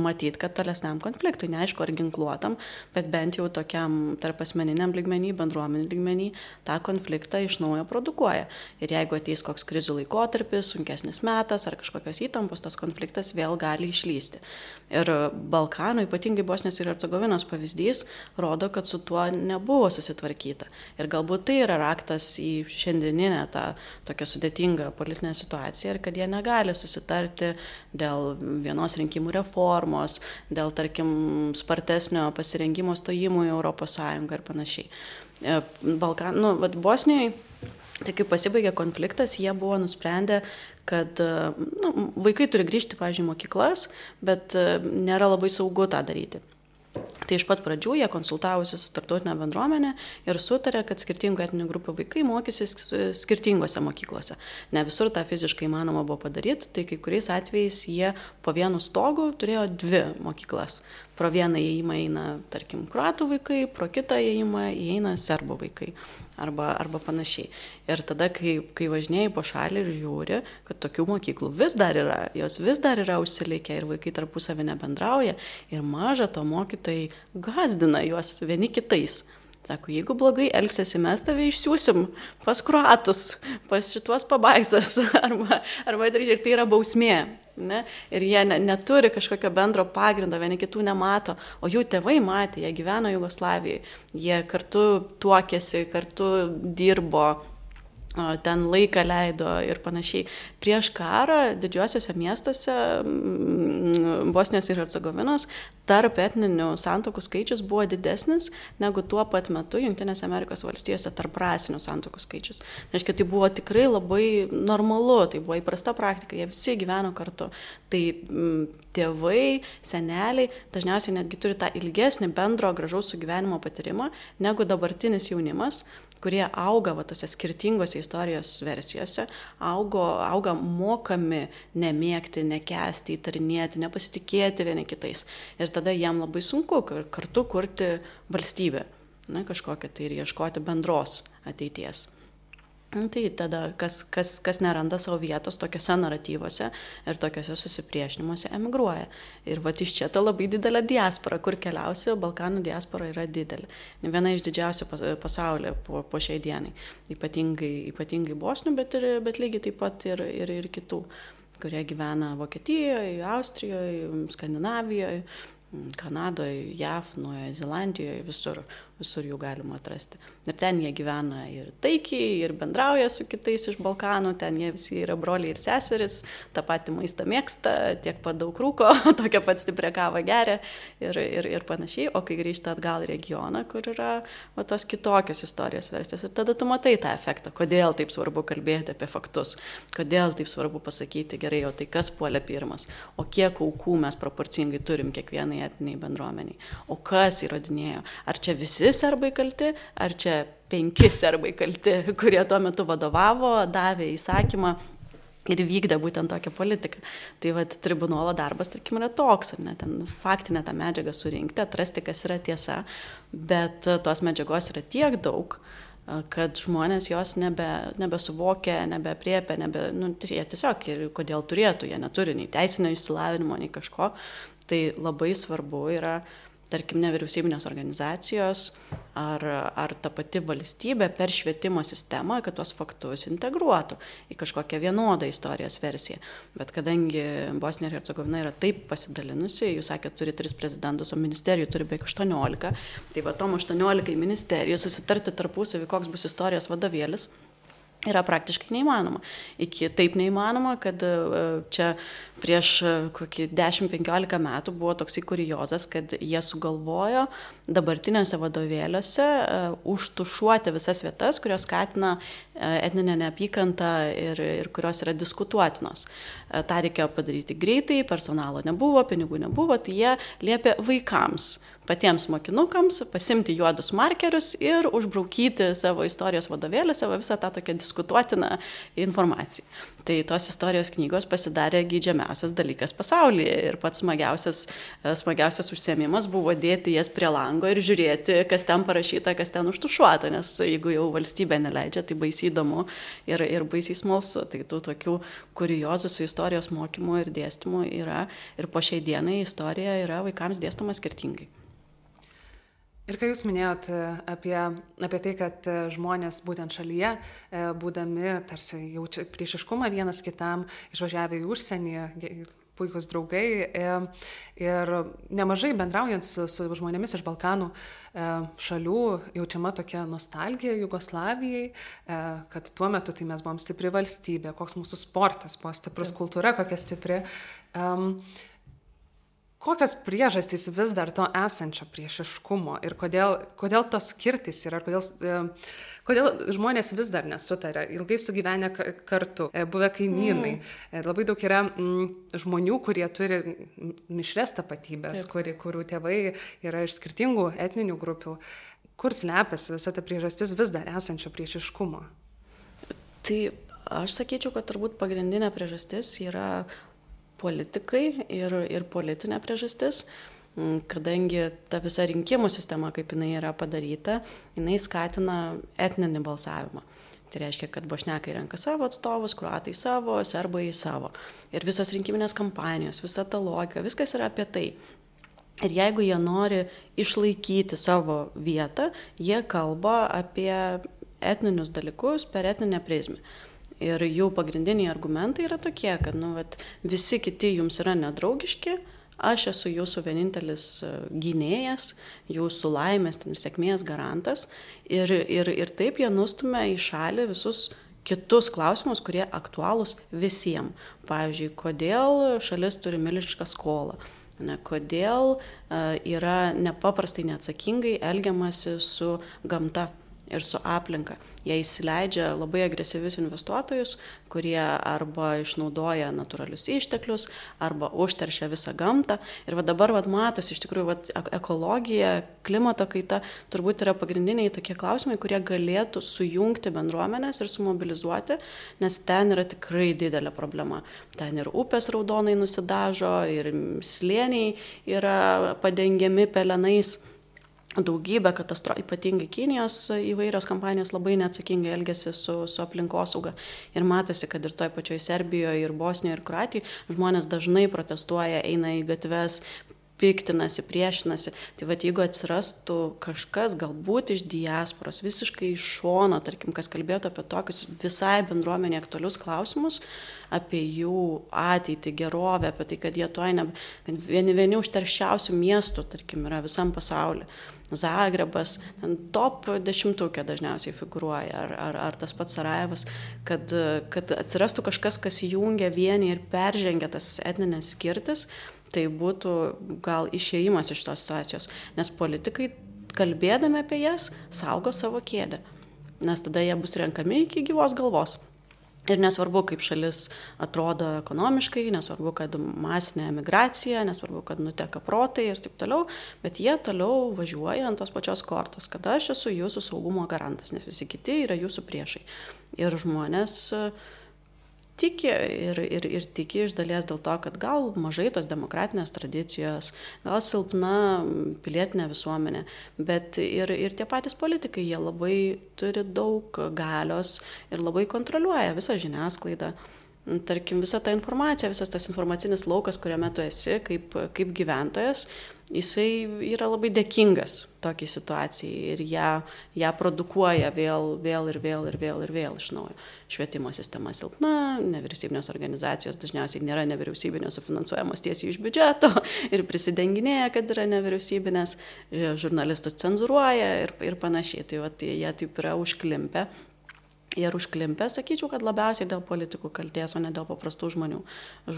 matyt, kad tolesniam konfliktui, neaišku, ar ginkluotam, bet bent jau tokiam tarp asmeniniam lygmenį, bendruomenių lygmenį, tą konfliktą iš naujo produkuoja. Ir jeigu ateis koks krizių laikotarpis, sunkesnis metas ar kažkokios įtampos, tas konfliktas vėl gali išlysti. Ir Balkanų, ypatingai Bosnijos ir Hercegovinos pavyzdys, rodo, kad su tuo nebuvo susitvarkyta. Ir galbūt tai yra raktas į šiandieninę tą tokią sudėtingą politinę situaciją ir kad jie negali susitarti dėl vienos rinkimų reformos reformos, dėl, tarkim, spartesnio pasirengimo stojimų į ES ir panašiai. E, Balkan, nu, vad, Bosnijoje, tai kai pasibaigė konfliktas, jie buvo nusprendę, kad nu, vaikai turi grįžti, pavyzdžiui, mokyklas, bet nėra labai saugu tą daryti. Tai iš pat pradžių jie konsultavosi su tarptautinė bendruomenė ir sutarė, kad skirtingų etninių grupių vaikai mokysis skirtingose mokyklose. Ne visur tą fiziškai įmanoma buvo padaryti, tai kai kuriais atvejais jie po vienu stogu turėjo dvi mokyklas pro vieną įėjimą eina, tarkim, kruatų vaikai, pro kitą įėjimą įeina serbų vaikai arba, arba panašiai. Ir tada, kai, kai važinėjai po šalį ir žiūri, kad tokių mokyklų vis dar yra, jos vis dar yra užsilikę ir vaikai tarpusavį nebendrauja ir maža to mokytojai gazdina juos vieni kitais. Sako, jeigu blogai elgsiesi, mes tave išsiųsim pas kruatus, pas šituos pabaisas, arba, arba ir tai yra bausmė. Ne? Ir jie ne, neturi kažkokio bendro pagrindo, vieni kitų nemato, o jų tėvai matė, jie gyveno Jugoslavijoje, jie kartu tuokėsi, kartu dirbo, ten laiką leido ir panašiai. Prieš karą didžiuosiuose miestuose Bosnijos ir Hercegovinos tarp etninių santokų skaičius buvo didesnis negu tuo pat metu Junktinėse Amerikos valstijose tarp rasinių santokų skaičius. Tai reiškia, tai buvo tikrai labai normalu, tai buvo įprasta praktika, jie visi gyveno kartu. Tai m, tėvai, seneliai dažniausiai netgi turi tą ilgesnį bendro gražaus sugyvenimo patyrimą negu dabartinis jaunimas kurie auga va tose skirtingose istorijos versijose, augo, auga mokami nemėgti, nekesti, įtarinėti, nepasitikėti vieni kitais. Ir tada jam labai sunku kartu kurti valstybę, na, kažkokią tai ir ieškoti bendros ateities. Nu, tai tada, kas, kas, kas neranda savo vietos tokiuose naratyvuose ir tokiuose susipriešinimuose, emigruoja. Ir va iš čia ta labai didelė diaspora, kur keliausi, Balkanų diaspora yra didelė. Viena iš didžiausių pasaulyje po, po šiai dienai. Ypatingai, ypatingai bosnių, bet, ir, bet lygiai taip pat ir, ir, ir kitų, kurie gyvena Vokietijoje, Austrijoje, Skandinavijoje, Kanadoje, JAV, Nuojoje Zelandijoje, visur visur jų galima atrasti. Ir ten jie gyvena ir taikiai, ir bendrauja su kitais iš Balkanų, ten jie visi yra broliai ir seseris, tą patį maistą mėgsta, tiek pat daug rūko, tokią pat stiprią kavą geria ir, ir, ir panašiai, o kai grįžta atgal į regioną, kur yra va, tos kitokios istorijos versijos, ir tada tu matai tą efektą, kodėl taip svarbu kalbėti apie faktus, kodėl taip svarbu pasakyti gerai, o tai kas puolė pirmas, o kiek aukų mes proporcingai turim kiekvienai etiniai bendruomeniai, o kas įrodinėjo, ar čia visi visi serbai kalti, ar čia penki serbai kalti, kurie tuo metu vadovavo, davė įsakymą ir vykdė būtent tokią politiką. Tai vad tribunolo darbas, tarkim, yra toks, ar ne, ten faktinę tą medžiagą surinkti, atrasti, kas yra tiesa, bet tos medžiagos yra tiek daug, kad žmonės jos nebe, nebesuvokia, nebepriepia, nebe, nu, jie tiesiog ir kodėl turėtų, jie neturi nei teisinio išsilavinimo, nei kažko. Tai labai svarbu yra uh, tarkim, nevyriausybinės organizacijos ar, ar ta pati valstybė per švietimo sistemą, kad tuos faktus integruotų į kažkokią vienodą istorijos versiją. Bet kadangi Bosnija ir Hercegovina yra taip pasidalinusi, jūs sakėte, turi tris prezidentus, o ministerijų turi beveik 18, tai va tom 18 ministerijų susitarti tarpusavį, koks bus istorijos vadovėlis yra praktiškai neįmanoma. Iki taip neįmanoma, kad e, čia prieš e, kokį 10-15 metų buvo toksai kuriozas, kad jie sugalvojo dabartiniuose vadovėliuose uh, užtušuoti visas vietas, kurios skatina etninę neapykantą ir, ir kurios yra diskutuotinos. Tą reikėjo padaryti greitai, personalo nebuvo, pinigų nebuvo, tai jie liepė vaikams patiems mokinukams pasimti juodus markerius ir užbraukyti savo istorijos vadovėlį, savo visą tą tokią diskutuotiną informaciją. Tai tos istorijos knygos pasidarė gydžiamiausias dalykas pasaulyje ir pats smagiausias, smagiausias užsiemimas buvo dėti jas prie lango ir žiūrėti, kas ten parašyta, kas ten užtušuota, nes jeigu jau valstybė neleidžia, tai baisiai įdomu ir, ir baisiai smalsu. Tai tų tokių kuriozų su istorijos mokymu ir dėstymu yra ir po šiai dienai istorija yra vaikams dėstoma skirtingai. Ir kai jūs minėjot e, apie, apie tai, kad e, žmonės būtent šalyje, e, būdami tarsi jaučia priešiškumą vienas kitam, išvažiavę į užsienį, puikūs draugai ir nemažai bendraujant su, su žmonėmis iš Balkanų šalių jaučiama tokia nostalgija Jugoslavijai, kad tuo metu tai mes buvom stipri valstybė, koks mūsų sportas buvo stiprus, kultūra kokia stipri. Kokios priežastys vis dar to esančio priešiškumo ir kodėl, kodėl tos skirtis yra, kodėl, e, kodėl žmonės vis dar nesutarė, ilgai sugyvenę kartu, e, buvę kaimynai. Mm. Labai daug yra mm, žmonių, kurie turi mišres tapatybės, kuri, kurių tėvai yra iš skirtingų etninių grupių. Kur slepiasi visa ta priežastis vis dar esančio priešiškumo? Tai aš sakyčiau, kad turbūt pagrindinė priežastis yra politikai ir, ir politinė priežastis, kadangi ta visa rinkimų sistema, kaip jinai yra padaryta, jinai skatina etninį balsavimą. Tai reiškia, kad bošnekai renka savo atstovus, kruatai savo, serbai savo. Ir visos rinkiminės kampanijos, visa ta logika, viskas yra apie tai. Ir jeigu jie nori išlaikyti savo vietą, jie kalba apie etninius dalykus per etninę prizmę. Ir jų pagrindiniai argumentai yra tokie, kad nu, vat, visi kiti jums yra nedraugiški, aš esu jūsų vienintelis e, gynėjas, jūsų laimės ir sėkmės garantas. Ir, ir, ir taip jie nustumia į šalį visus kitus klausimus, kurie aktualūs visiems. Pavyzdžiui, kodėl šalis turi milžinišką skolą. Ne, kodėl uh, yra nepaprastai neatsakingai elgiamasi su gamta ir su aplinka. Jie įsileidžia labai agresyvius investuotojus, kurie arba išnaudoja natūralius išteklius, arba užteršia visą gamtą. Ir va dabar va matosi iš tikrųjų va, ekologija, klimato kaita turbūt yra pagrindiniai tokie klausimai, kurie galėtų sujungti bendruomenės ir sumobilizuoti, nes ten yra tikrai didelė problema. Ten ir upės raudonai nusidažo, ir slėniai yra padengiami pelenais daugybę katastrofų, ypatingai Kinijos įvairios kompanijos labai neatsakingai elgesi su, su aplinkosauga. Ir matosi, kad ir toj pačioj Serbijoje, ir Bosnijoje, ir Kroatijoje žmonės dažnai protestuoja, eina į gatves, piktinasi, priešinasi. Tai vad jeigu atsirastų kažkas galbūt iš diasporos, visiškai iš šono, tarkim, kas kalbėtų apie tokius visai bendruomenė aktualius klausimus, apie jų ateitį, gerovę, apie tai, kad jie tuoj ne, vieni, vieni užterščiausių miestų, tarkim, yra visam pasauliu Zagrebas, ten top dešimtukė dažniausiai figuruoja, ar, ar, ar tas pats Sarajevas, kad, kad atsirastų kažkas, kas jungia vienį ir peržengia tas etninės skirtis, tai būtų gal išėjimas iš tos situacijos. Nes politikai, kalbėdami apie jas, saugo savo kėdę. Nes tada jie bus renkami iki gyvos galvos. Ir nesvarbu, kaip šalis atrodo ekonomiškai, nesvarbu, kad masinė emigracija, nesvarbu, kad nuteka protai ir taip toliau, bet jie toliau važiuoja ant tos pačios kortos, kad aš esu jūsų saugumo garantas, nes visi kiti yra jūsų priešai. Ir žmonės uh, tiki ir, ir, ir tiki iš dalies dėl to, kad gal mažai tos demokratinės tradicijos, gal silpna pilietinė visuomenė, bet ir, ir tie patys politikai, jie labai turi daug galios ir labai kontroliuoja visą žiniasklaidą. Tarkim, visa ta informacija, visas tas informacinis laukas, kuriame tu esi kaip, kaip gyventojas, jisai yra labai dėkingas tokiai situacijai ir ją, ją produkuoja vėl, vėl ir vėl ir vėl ir vėl iš naujo. Švietimo sistema silpna, nevyriausybinės organizacijos dažniausiai nėra nevyriausybinės, finansuojamos tiesiai iš biudžeto ir prisidenginėja, kad yra nevyriausybinės, žurnalistus cenzuruoja ir, ir panašiai. Tai va, tai jie taip yra užklimpę ir užklimpę, sakyčiau, kad labiausiai dėl politikų kalties, o ne dėl paprastų žmonių.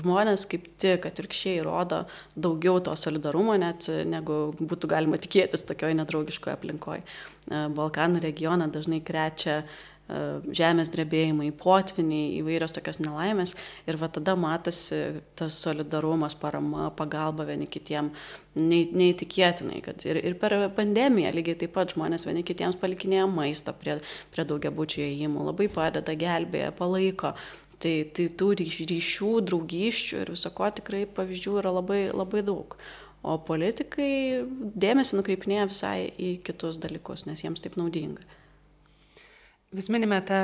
Žmonės kaip tik atvirkščiai rodo daugiau to solidarumo net, negu būtų galima tikėtis tokioje nedraugiškoje aplinkoje. Balkanų regioną dažnai krečia žemės drebėjimai, potviniai, įvairios tokios nelaimės ir va tada matosi tas solidarumas, parama, pagalba vieni kitiem neįtikėtinai, kad ir, ir per pandemiją lygiai taip pat žmonės vieni kitiems palikinėja maisto prie, prie daugiabučių įėjimų, labai padeda, gelbėja, palaiko. Tai, tai tų ryšių, draugysčių ir visako tikrai pavyzdžių yra labai, labai daug. O politikai dėmesį nukreipinėja visai į kitus dalykus, nes jiems taip naudinga. Vis minime tą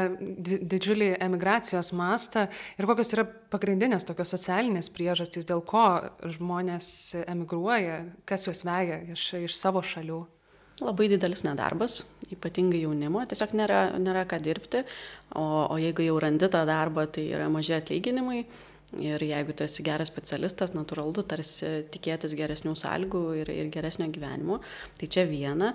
didžiulį emigracijos mastą ir kokios yra pagrindinės tokios socialinės priežastys, dėl ko žmonės emigruoja, kas juos veja iš, iš savo šalių. Labai didelis nedarbas, ypatingai jaunimo, tiesiog nėra, nėra ką dirbti, o, o jeigu jau randi tą darbą, tai yra maži atlyginimai. Ir jeigu tu esi geras specialistas, natūralu, tarsi tikėtis geresnių sąlygų ir, ir geresnio gyvenimo. Tai čia viena.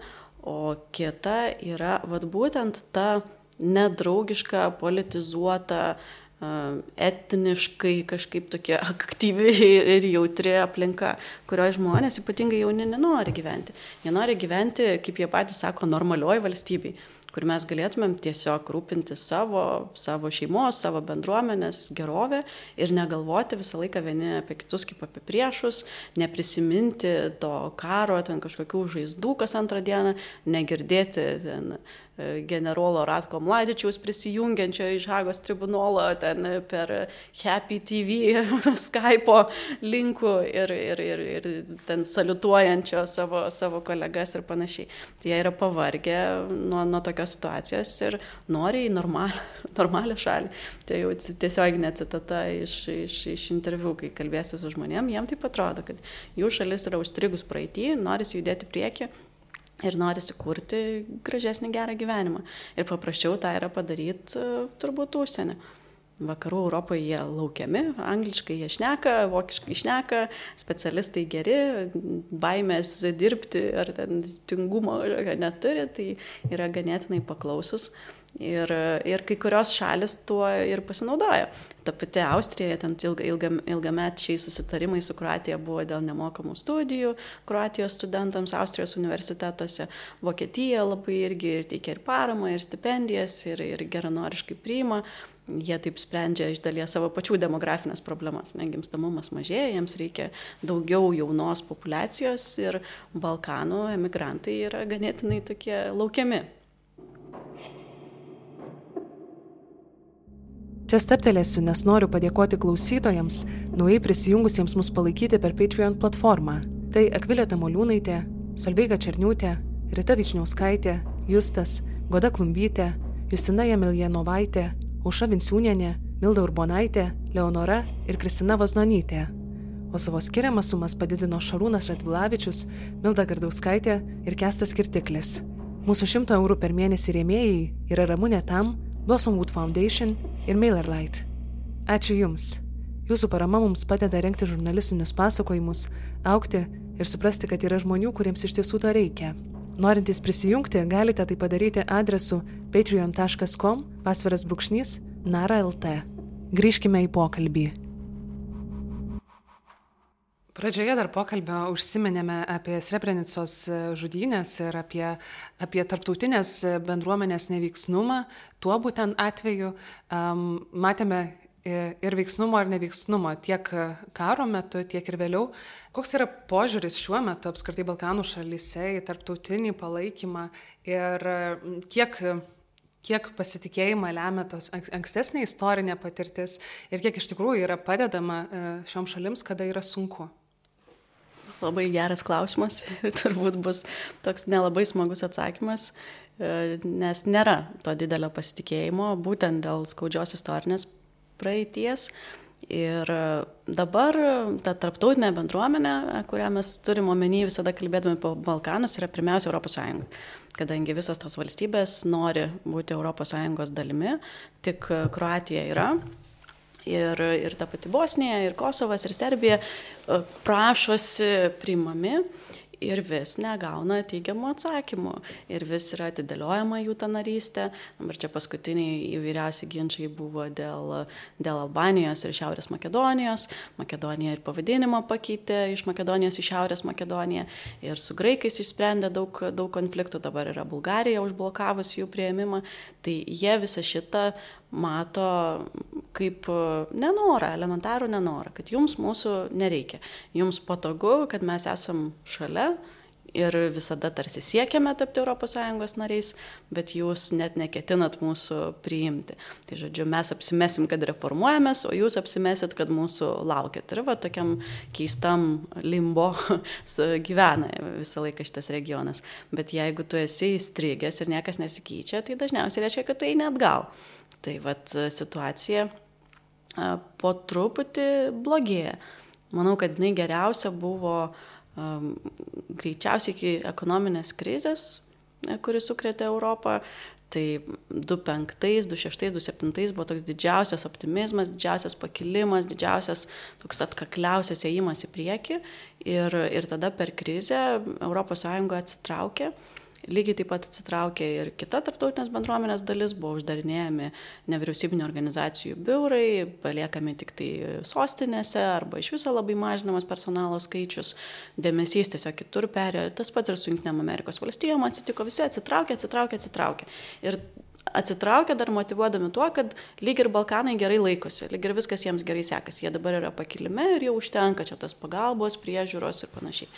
O kita yra, vad būtent ta nedraugiška, politizuota etniškai kažkaip tokia aktyvi ir jautri aplinka, kurioje žmonės, ypatingai jauni, nenori gyventi. Jie nori gyventi, kaip jie patys sako, normalioji valstybei kur mes galėtumėm tiesiog rūpinti savo, savo šeimos, savo bendruomenės gerovę ir negalvoti visą laiką vieni apie kitus kaip apie priešus, neprisiminti to karo, ten kažkokių žaizdų kas antrą dieną, negirdėti ten generolo Ratko Mladičiaus prisijungiančio iš Hagos tribunolo ten per Happy TV Skype linkų ir, ir, ir, ir ten saliutuojančio savo, savo kolegas ir panašiai. Tai jie yra pavargę nuo, nuo tokios situacijos ir nori į normalią, normalią šalį. Tai jau tiesiog necitata iš, iš, iš interviu, kai kalbėsi su žmonėm, jiem taip atrodo, kad jų šalis yra užstrigus praeitį, norisi judėti prieki ir norisi kurti gražesnį gerą gyvenimą. Ir paprasčiau tą yra padaryti e, turbūt užsienį. Vakarų Europoje jie laukiami, angliškai jie šneka, vokiškai šneka, specialistai geri, baimės dirbti ar ten tingumo neturi, tai yra ganėtinai paklausus. Ir, ir kai kurios šalis tuo ir pasinaudoja. Ta pati Austrija, ten ilga, ilga, ilgamečiai susitarimai su Kroatija buvo dėl nemokamų studijų Kroatijos studentams Austrijos universitetuose. Vokietija labai irgi ir teikia ir paramą, ir stipendijas, ir, ir geranoriškai priima. Jie taip sprendžia iš dalies savo pačių demografinės problemas. Negimstamumas mažėja, jiems reikia daugiau jaunos populacijos ir Balkanų emigrantai yra ganėtinai tokie laukiami Čia steptelėsiu, nes noriu padėkoti klausytojams, naujai prisijungusiems mus palaikyti per Patreon platformą. Tai Akvilė Tamoliūnaitė, Solveiga Černiūtė, Rita Vičniauskaitė, Justas, Goda Klumbytė, Justina Jamiljanovaitė, Auša Vinciūnienė, Milda Urbonaitė, Leonora ir Kristina Vaznonytė. O savo skiriamas sumas padidino Šarūnas Radvilavičius, Milda Gardauskaitė ir Kestas Kirtiklis. Mūsų 100 eurų per mėnesį rėmėjai yra Ramūnė Tam, Blossomwood Foundation ir MailerLite. Ačiū Jums. Jūsų parama mums padeda renkti žurnalistinius pasakojimus, aukti ir suprasti, kad yra žmonių, kuriems iš tiesų to reikia. Norintys prisijungti, galite tai padaryti adresu patreon.com pasviras brūkšnys nara.lt. Grįžkime į pokalbį. Pradžioje dar pokalbio užsiminėme apie Srebrenicos žudynės ir apie, apie tarptautinės bendruomenės neveiksnumą. Tuo būtent atveju um, matėme ir veiksnumo, ir neveiksnumo tiek karo metu, tiek ir vėliau. Koks yra požiūris šiuo metu apskritai Balkanų šalyse į tarptautinį palaikymą ir kiek kiek pasitikėjimą lemia tos ankstesnė istorinė patirtis ir kiek iš tikrųjų yra padedama šiom šalims, kada yra sunku. Labai geras klausimas ir turbūt bus toks nelabai smagus atsakymas, e, nes nėra to didelio pasitikėjimo būtent dėl skaudžios istorinės praeities. Ir dabar ta tarptautinė bendruomenė, kurią mes turime omeny visada kalbėdami apie Balkanus, yra pirmiausia ES. Kadangi visos tos valstybės nori būti ES dalimi, tik Kroatija yra ir, ir ta pati Bosnija, ir Kosovas, ir Serbija e, prašosi primami ir vis negauna teigiamų atsakymų ir vis yra atidėliojama jų ta narystė. Ir čia paskutiniai įvairiausi ginčiai buvo dėl, dėl Albanijos ir Šiaurės Makedonijos. Makedonija ir pavadinimą pakeitė iš Makedonijos į Šiaurės Makedoniją ir su graikais išsprendė daug, daug konfliktų, dabar yra Bulgarija užblokavus jų prieimimą. Tai jie visą šitą mato kaip nenorą, elementarų nenorą, kad jums mūsų nereikia. Jums patogu, kad mes esam šalia, ir visada tarsi siekiame tapti ES nariais, bet jūs net neketinat mūsų priimti. Tai žodžiu, mes apsimesim, kad reformuojamės, o jūs apsimesit, kad mūsų laukiat. Ir va tokiam keistam limbo gyvena visą laiką šitas regionas. Bet jeigu tu esi įstrigęs ir niekas nesikeičia, tai dažniausiai reiškia, kad tu eini atgal. Tai va situacija po truputį blogėja. Manau, kad jinai geriausia buvo uh, greičiausiai iki ekonominės krizės, e, kuris sukrėtė Europą. Tai 2005, 2006, 2007 buvo toks didžiausias optimizmas, didžiausias pakilimas, didžiausias toks atkakliausias ėjimas į priekį. Ir, ir tada per krizę ES atsitraukė Lygiai taip pat atsitraukė ir kita tarptautinės bendruomenės dalis, buvo uždarinėjami nevyriausybinio organizacijų biurai, paliekami tik tai sostinėse arba iš viso labai mažinamas personalo skaičius, dėmesys tiesiog kitur perėjo. Tas pats ir su Junktinėm Amerikos valstijom atsitiko, visi atsitraukė, atsitraukė, atsitraukė. Ir atsitraukia dar motivuodami tuo, kad lyg ir Balkanai gerai laikosi, lyg ir viskas jiems gerai sekasi, jie dabar yra pakilime ir jau užtenka čia tos pagalbos, priežiūros ir panašiai.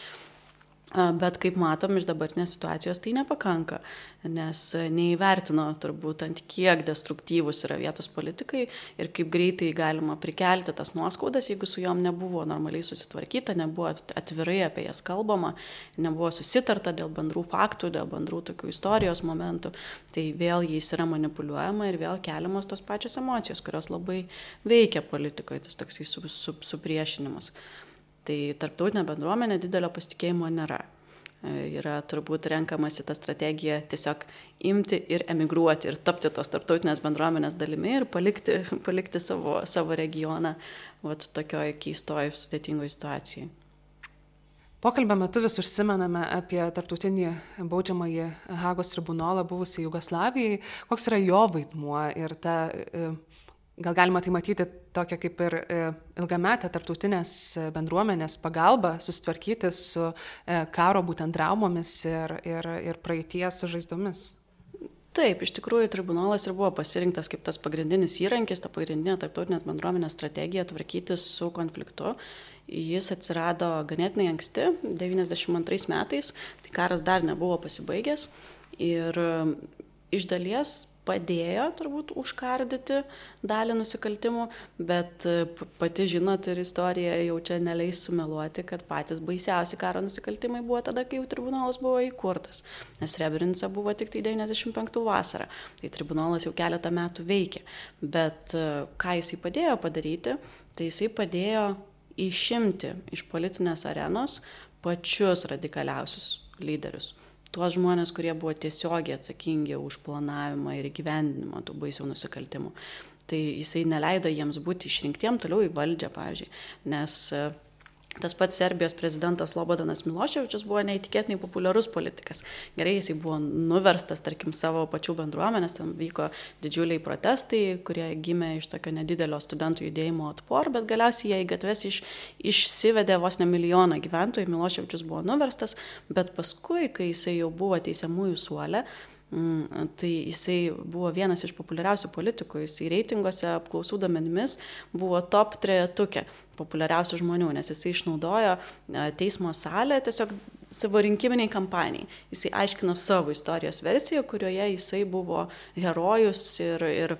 Bet kaip matom iš dabartinės situacijos tai nepakanka, nes neįvertino turbūt ant kiek destruktyvus yra vietos politikai ir kaip greitai galima prikelti tas nuoskaudas, jeigu su juom nebuvo normaliai susitvarkyta, nebuvo atvirai apie jas kalbama, nebuvo susitarta dėl bendrų faktų, dėl bendrų tokių istorijos momentų, tai vėl jais yra manipuliuojama ir vėl keliamos tos pačios emocijos, kurios labai veikia politikoje, tas toksai supriešinimas. Su, su Tai tarptautinė bendruomenė didelio pasitikėjimo nėra. E, yra turbūt renkamasi ta strategija tiesiog imti ir emigruoti ir tapti tos tarptautinės bendruomenės dalimi ir palikti, palikti savo, savo regioną vat, tokioj keistoj, sudėtingoj situacijai. Pokalbio metu vis užsimename apie tarptautinį baudžiamąjį Hagos tribunolą buvusiai Jugoslavijai, koks yra jo vaidmuo ir ta e, gal galima tai matyti tokią kaip ir e, ilgametę tarptautinės bendruomenės pagalbą susitvarkyti su e, karo būtent traumomis ir, ir, ir praeities žaizdomis. Taip, iš tikrųjų tribunolas ir buvo pasirinktas kaip tas pagrindinis įrankis, ta pagrindinė tarptautinės bendruomenės strategija tvarkytis su konfliktu. Jis atsirado ganėtinai anksti, 92 metais, tai karas dar nebuvo pasibaigęs ir iš dalies padėjo turbūt užkardyti dalį nusikaltimų, bet e, pati žinot ir istorija jau čia neleis sumeluoti, kad patys baisiausi karo nusikaltimai buvo tada, kai jau tribunolas buvo įkurtas, nes Rebrinca buvo tik tai 95 vasarą, tai tribunolas jau keletą metų veikia, bet e, ką jisai padėjo padaryti, tai jisai padėjo išimti iš politinės arenos pačius radikaliausius lyderius tuos žmonės, kurie buvo tiesiogiai atsakingi už planavimą ir įgyvendinimą tų baisių nusikaltimų. Tai jisai neleido jiems būti išrinktiem toliau į valdžią, pavyzdžiui, nes Tas pats Serbijos prezidentas Lobodanas Miloševičius buvo neįtikėtinai populiarus politikas. Gerai, jisai buvo nuverstas, tarkim, savo pačių bendruomenės, ten vyko didžiuliai protestai, kurie gimė iš tokio nedidelio studentų judėjimo atpor, bet galiausiai jie į gatves iš, išsivedė vos ne milijoną gyventojų, Miloševičius buvo nuverstas, bet paskui, kai jisai jau buvo teisiamųjų suolė, Mm, tai jisai buvo vienas iš populiariausių politikų, jisai reitinguose apklausų domenimis buvo top trejetukė populiariausių žmonių, nes jisai išnaudojo e, teismo salę tiesiog savo rinkiminiai kampanijai. Jisai aiškino savo istorijos versiją, kurioje jisai buvo herojus ir, ir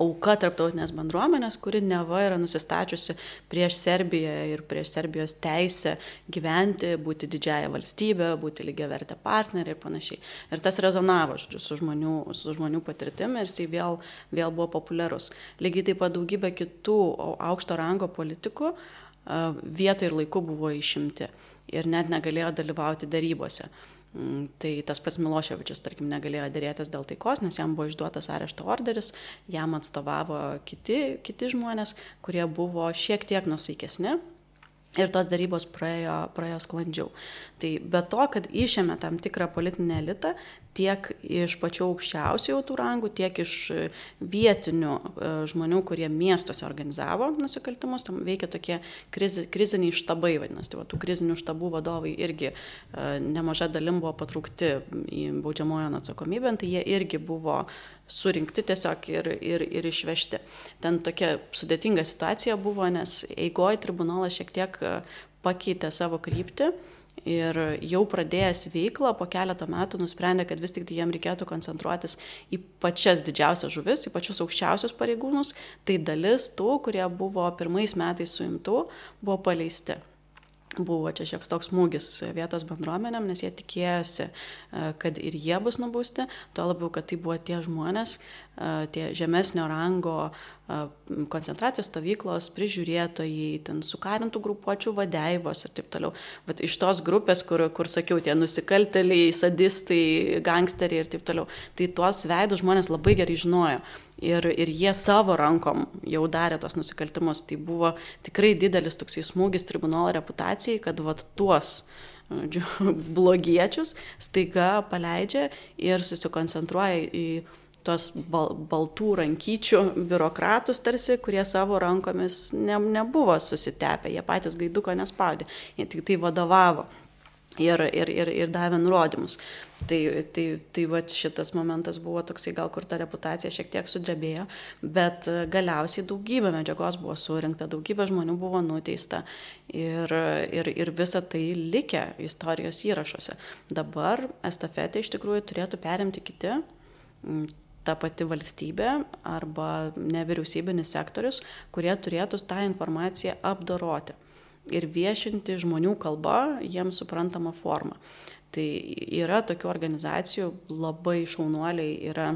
auka tarptautinės bendruomenės, kuri neva yra nusistačiusi prieš Serbiją ir prieš Serbijos teisę gyventi, būti didžiaja valstybė, būti lygiai vertę partnerį ir panašiai. Ir tas rezonavo, žodžiu, su žmonių, su žmonių patirtim ir jisai vėl, vėl buvo populiarus. Lygiai taip pat daugybė kitų aukšto rango politikų vietoj ir laiku buvo išimti ir net negalėjo dalyvauti darybose. Mm, tai tas pats Miloševičius, tarkim, negalėjo dėrėtis dėl taikos, nes jam buvo išduotas arešto orderis, jam atstovavo kiti, kiti žmonės, kurie buvo šiek tiek nusaikesni, Ir tos darybos praėjo, praėjo sklandžiau. Tai be to, kad išėmė tam tikrą politinę elitą, tiek iš pačių aukščiausių tų rangų, tiek iš vietinių e, žmonių, kurie miestuose organizavo nusikaltimus, tam veikia tokie krizi, kriziniai štabai, vadinasi, tai va, tų krizinių štabų vadovai irgi e, nemaža dalim buvo patraukti į baudžiamojo atsakomybę, tai jie irgi buvo surinkti tiesiog ir, ir, ir išvežti. Ten tokia sudėtinga situacija buvo, nes eigoje tribunolas šiek tiek e, pakeitė savo kryptį ir jau pradėjęs veiklą po keletą metų nusprendė, kad vis tik tai jiem reikėtų koncentruotis į pačias didžiausias žuvis, į pačius aukščiausius pareigūnus, tai dalis tų, kurie buvo pirmais metais suimtų, buvo paleisti buvo čia šioks toks smūgis vietos bendruomenėm, nes jie tikėjosi, e, kad ir jie bus nubausti, tuo labiau, kad tai buvo tie žmonės, e, tie žemesnio rango e, koncentracijos stovyklos prižiūrėtojai, ten sukarintų grupuočių vadeivos ir taip toliau. Vat iš tos grupės, kur, kur sakiau, tie nusikalteliai, sadistai, gangsteriai ir taip toliau. Tai tuos veidus žmonės labai gerai žinojo ir, ir jie savo rankom jau darė tos nusikaltimus. Tai buvo tikrai didelis toksai smūgis tribunolo reputacijai, kad vat tuos blogiečius, staiga paleidžia ir susikoncentruoja į tos bal, baltų rankyčių biurokratus tarsi, kurie savo rankomis ne, nebuvo susitepę, jie patys gaiduko nespaudė, jie tik tai vadovavo ir, ir, ir, ir davė nurodymus. Tai, tai, tai va šitas momentas buvo toksai, gal kur ta reputacija šiek tiek sudrebėjo, bet galiausiai daugybė medžiagos buvo surinkta, daugybė žmonių buvo nuteista ir, ir, ir visa tai likę istorijos įrašuose. Dabar estafetę iš tikrųjų turėtų perimti kiti ta pati valstybė arba nevyriausybinis sektorius, kurie turėtų tą informaciją apdoroti ir viešinti žmonių kalba, jiems suprantama forma. Tai yra tokių organizacijų, labai šaunuoliai yra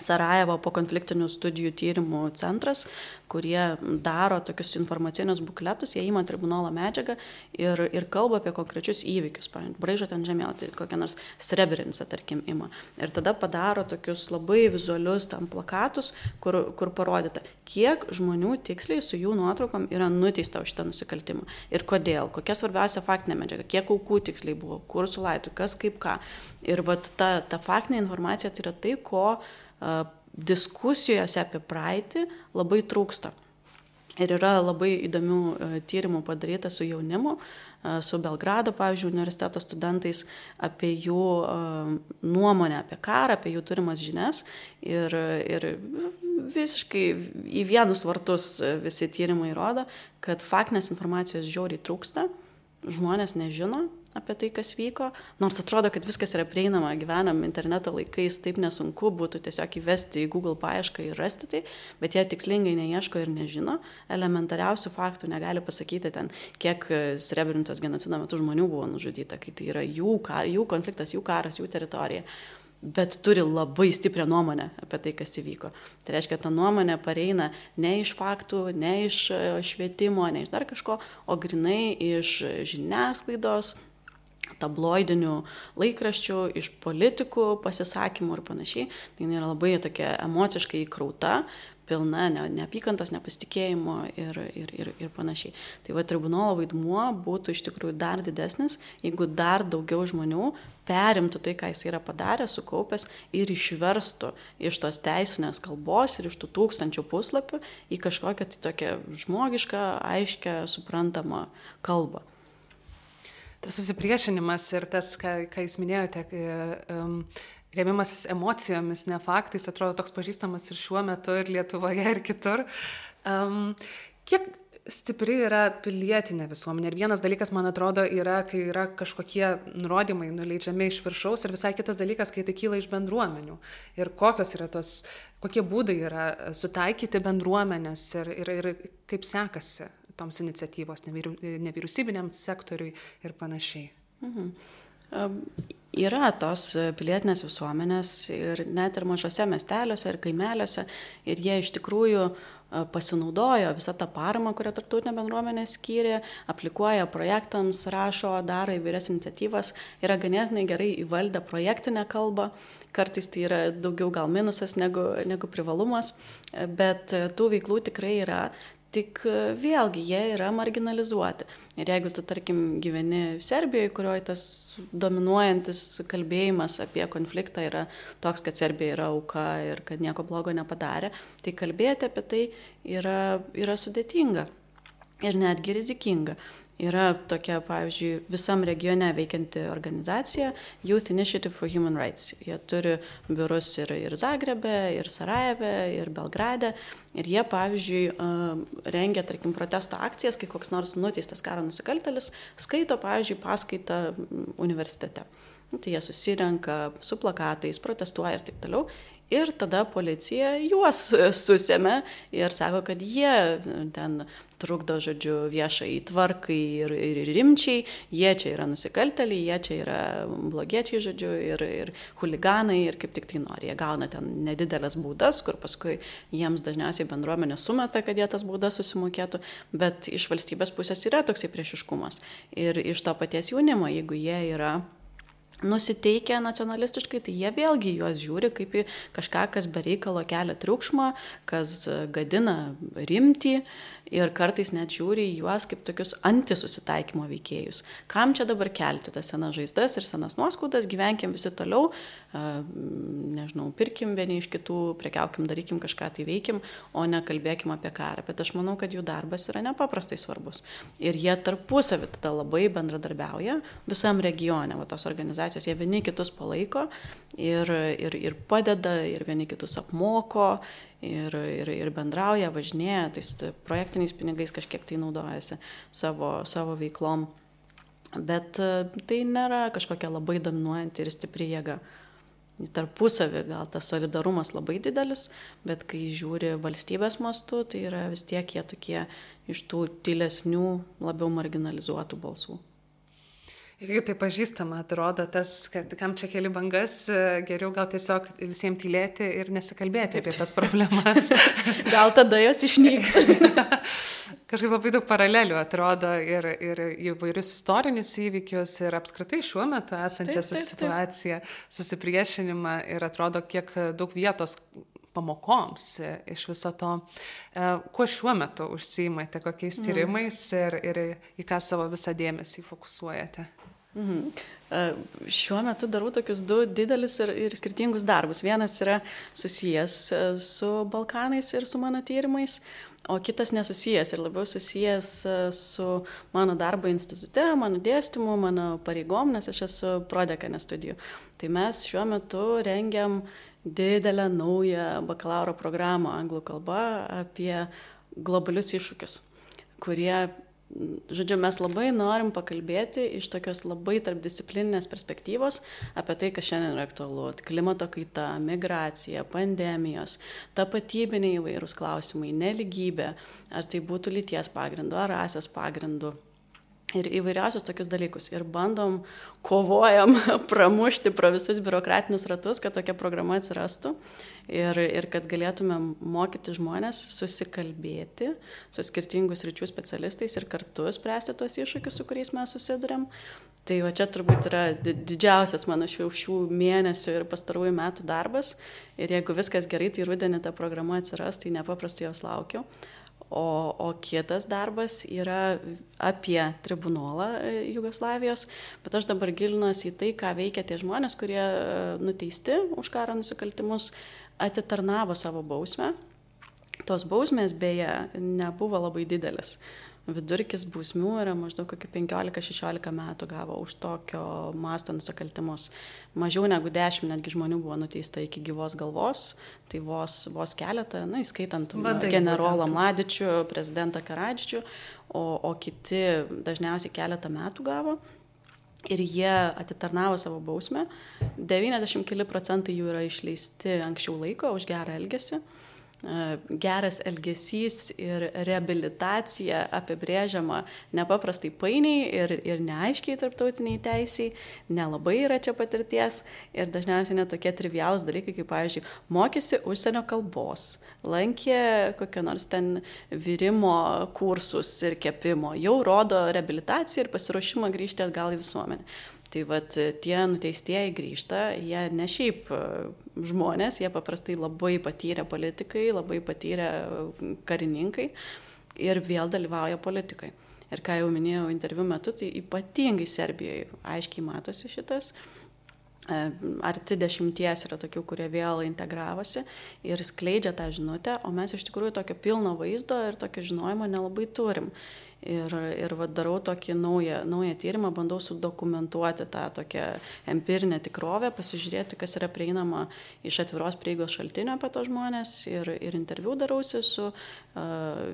Sarajevo po konfliktinių studijų tyrimų centras, kurie daro tokius informacinius bukletus, jie įima tribunolo medžiagą ir, ir kalba apie konkrečius įvykius. Pavyzdžiui, braižo ten žemėlapį, kokią nors Srebrenicą, tarkim, ima. Ir tada padaro tokius labai vizualius tam plakatus, kur, kur parodyta, kiek žmonių tiksliai su jų nuotraukom yra nuteista už šitą nusikaltimą. Ir kodėl, kokia svarbiausia faktinė medžiaga, kiek aukų tiksliai buvo, kur sulaitų, kas kaip ką. Ir vat ta, ta faktinė informacija tai yra tai, ko diskusijose apie praeitį labai trūksta. Ir yra labai įdomių tyrimų padaryta su jaunimu, su Belgrado, pavyzdžiui, universiteto studentais apie jų nuomonę apie karą, apie jų turimas žinias. Ir, ir visiškai į vienus vartus visi tyrimai rodo, kad faktinės informacijos žiauriai trūksta, žmonės nežino apie tai, kas vyko, nors atrodo, kad viskas yra prieinama, gyvenam interneto laikais, taip nesunku būtų tiesiog įvesti į Google paiešką ir rasti tai, bet jie tikslingai neieško ir nežino, elementariausių faktų negali pasakyti ten, kiek Srebrenicos genocido metu žmonių buvo nužudyta, kai tai yra jų, kar, jų konfliktas, jų karas, jų teritorija bet turi labai stiprią nuomonę apie tai, kas įvyko. Tai reiškia, ta nuomonė pareina ne iš faktų, ne iš švietimo, ne iš dar kažko, o grinai iš žiniasklaidos, tabloidinių laikraščių, iš politikų pasisakymų ir panašiai. Tai yra labai tokia emociškai įkrauta, pilna ne, neapykantos, nepasitikėjimo ir, ir, ir, ir panašiai. Tai va tribunolo vaidmuo būtų iš tikrųjų dar didesnis, jeigu dar daugiau žmonių perimtų tai, ką jis yra padaręs, sukaupęs ir išverstų iš tos teisinės kalbos ir iš tų tūkstančių puslapių į kažkokią tai tokią žmogišką, aiškę, suprantamą kalbą. Tas susipriešinimas ir tas, ką, ką jūs minėjote, um, remimasis emocijomis, ne faktais, atrodo toks pažįstamas ir šiuo metu, ir Lietuvoje, ir kitur. Um, kiek stipri yra pilietinė visuomenė. Ir vienas dalykas, man atrodo, yra, kai yra kažkokie nurodymai nuleidžiami iš viršaus ir visai kitas dalykas, kai tai kyla iš bendruomenių. Ir kokios yra tos, kokie būdai yra sutaikyti bendruomenės ir, ir, ir kaip sekasi toms iniciatyvos nevyriausybiniam sektoriui ir panašiai. Mhm. Yra tos pilietinės visuomenės ir net ir mažose miesteliuose ir kaimeliuose ir jie iš tikrųjų pasinaudojo visą tą paramą, kurią tarptautinė bendruomenė skyrė, aplikuoja projektams, rašo, daro įvairias iniciatyvas, yra ganėtinai gerai įvaldę projektinę kalbą, kartais tai yra daugiau gal minusas negu, negu privalumas, bet tų veiklų tikrai yra, Tik e, vėlgi jie yra marginalizuoti. Ir jeigu tu, tarkim, gyveni Serbijoje, kurioje tas dominuojantis kalbėjimas apie konfliktą yra toks, kad Serbija yra auka ir kad nieko blogo nepadarė, tai kalbėti apie tai yra, yra sudėtinga ir netgi rizikinga. Yra tokia, pavyzdžiui, visam regione veikianti organizacija Youth Initiative for Human Rights. Jie turi biurus ir, ir Zagrebe, ir Sarajeve, ir Belgrade. Ir jie, pavyzdžiui, rengia, tarkim, protesto akcijas, kai koks nors nuteistas karo nusikaltelis skaito, pavyzdžiui, paskaitą universitete. Nu, tai jie susirenka su plakatais, protestuoja ir taip toliau. Ir tada policija juos susėmė ir sako, kad jie ten trukdo, žodžiu, viešai tvarkai ir, ir rimčiai, jie čia yra nusikalteliai, jie čia yra blogiečiai, žodžiu, ir, ir huliganai, ir kaip tik tai nori. Jie gauna ten nedidelės baudas, kur paskui jiems dažniausiai bendruomenė sumeta, kad jie tas baudas susimokėtų, bet iš valstybės pusės yra toksai priešiškumas. Ir iš to paties jaunimo, jeigu jie yra nusiteikę nacionalistiškai, tai jie vėlgi juos žiūri kaip į kažką, kas bereikalo kelia triukšmą, kas gadina rimtį ir kartais net žiūri į juos kaip tokius antisusitaikymo veikėjus. Kam čia dabar kelti tas senas žaizdas ir senas nuoskaudas, gyvenkim visi toliau, nežinau, pirkim vieni iš kitų, prekiaukim, darykim kažką tai veikim, o ne kalbėkim apie karą. Bet aš manau, kad jų darbas yra nepaprastai svarbus. Ir jie tarpusavį tada labai bendradarbiauja visam regione, va tos organizacijos, jie vieni kitus palaiko ir, ir, ir padeda, ir vieni kitus apmoko ir, ir, ir bendrauja, važinėja, tais projektiniais pinigais kažkiek tai naudojasi savo, savo veiklom. Bet e, tai nėra kažkokia labai dominuojanti ir stipri jėga. Tarpusavį gal tas solidarumas labai didelis, bet kai žiūri valstybės mastu, tai yra vis tiek jie tokie iš tų tylesnių, labiau marginalizuotų balsų. Irgi tai pažįstama, atrodo, tas, kad kam čia keli bangas, geriau gal tiesiog visiems tylėti ir nesikalbėti apie tas problemas. gal tada jos išnyks. Kažkaip labai daug paralelių atrodo ir, ir įvairius istorinius įvykius ir apskritai šiuo metu esančią taip, taip, situaciją, susipriešinimą ir atrodo, kiek daug vietos pamokoms iš viso to. E, kuo šiuo metu užsiimate, kokiais mm. tyrimais ir, ir į ką savo visą dėmesį fokusuojate? Mhm. Šiuo metu darau tokius du didelius ir, ir skirtingus darbus. Vienas yra susijęs su Balkanais ir su mano tyrimais, o kitas nesusijęs ir labiau susijęs su mano darbo institute, mano dėstymu, mano pareigom, nes aš esu prodekanė studijų. Tai mes šiuo metu rengiam didelę naują bakalauro programą anglų kalba apie globalius iššūkius, kurie žodžiu, mes labai norim pakalbėti iš tokios labai tarpdisciplininės perspektyvos apie tai, kas šiandien yra aktualu. Klimato kaita, migracija, pandemijos, tapatybiniai įvairūs klausimai, neligybė, ar tai būtų lyties pagrindu, ar rasės pagrindu ir įvairiausius tokius dalykus. Ir bandom, kovojam pramušti pro visus biurokratinius ratus, kad tokia programa atsirastų ir, ir kad galėtume mokyti žmonės susikalbėti su skirtingus ryčių specialistais ir kartu spręsti tos iššūkius, su kuriais mes susidurėm. Tai va čia turbūt yra didžiausias mano šių, šių mėnesių ir pastarųjų metų darbas. Ir jeigu viskas gerai, tai rudenį ta programa atsiras, tai nepaprastai jos laukiu. O, o kitas darbas yra apie tribunolą e, Jugoslavijos, bet aš dabar gilinuosi į tai, ką veikia tie žmonės, kurie e, nuteisti už karo nusikaltimus, atitarnavo savo bausmę. Tos bausmės beje nebuvo labai didelis vidurkis bausmių yra maždaug kokį 15-16 metų gavo už tokio masto nusikaltimus. Mažiau negu 10 netgi žmonių buvo nuteista iki gyvos galvos, tai vos, vos keletą, na, įskaitant Vadai, generolą būtent. Mladičių, prezidentą Karadžičių, o, o kiti dažniausiai keletą metų gavo. Ir jie atitarnavo savo bausmę. 90 keli procentai jų yra išleisti anksčiau laiko už gerą elgesį. E, geras elgesys ir reabilitacija apibrėžiama nepaprastai painiai ir, ir neaiškiai tarptautiniai teisiai, nelabai yra čia patirties ir dažniausiai netokie trivialūs dalykai, kaip, pavyzdžiui, mokysi užsienio kalbos, lankė kokią nors ten virimo kursus ir kepimo, jau rodo reabilitaciją ir pasiruošimą grįžti atgal į visuomenę. Tai vad tie nuteistieji grįžta, jie ne šiaip e, žmonės, jie paprastai labai patyrę politikai, labai patyrę karininkai ir vėl dalyvauja politikai. Ir ką jau minėjau interviu metu, tai ypatingai Serbijoje aiškiai matosi šitas. E, arti dešimties yra tokių, kurie vėl integravosi ir skleidžia tą žinutę, o mes iš tikrųjų tokio pilno vaizdo ir tokio žinojimo nelabai turim. Ir, ir va, darau tokį naują, naują tyrimą, bandau sudokumentuoti tą tokią empirinę tikrovę, pasižiūrėti, kas yra prieinama iš atviros prieigos šaltinio apie tos žmonės ir, ir interviu darausi su uh,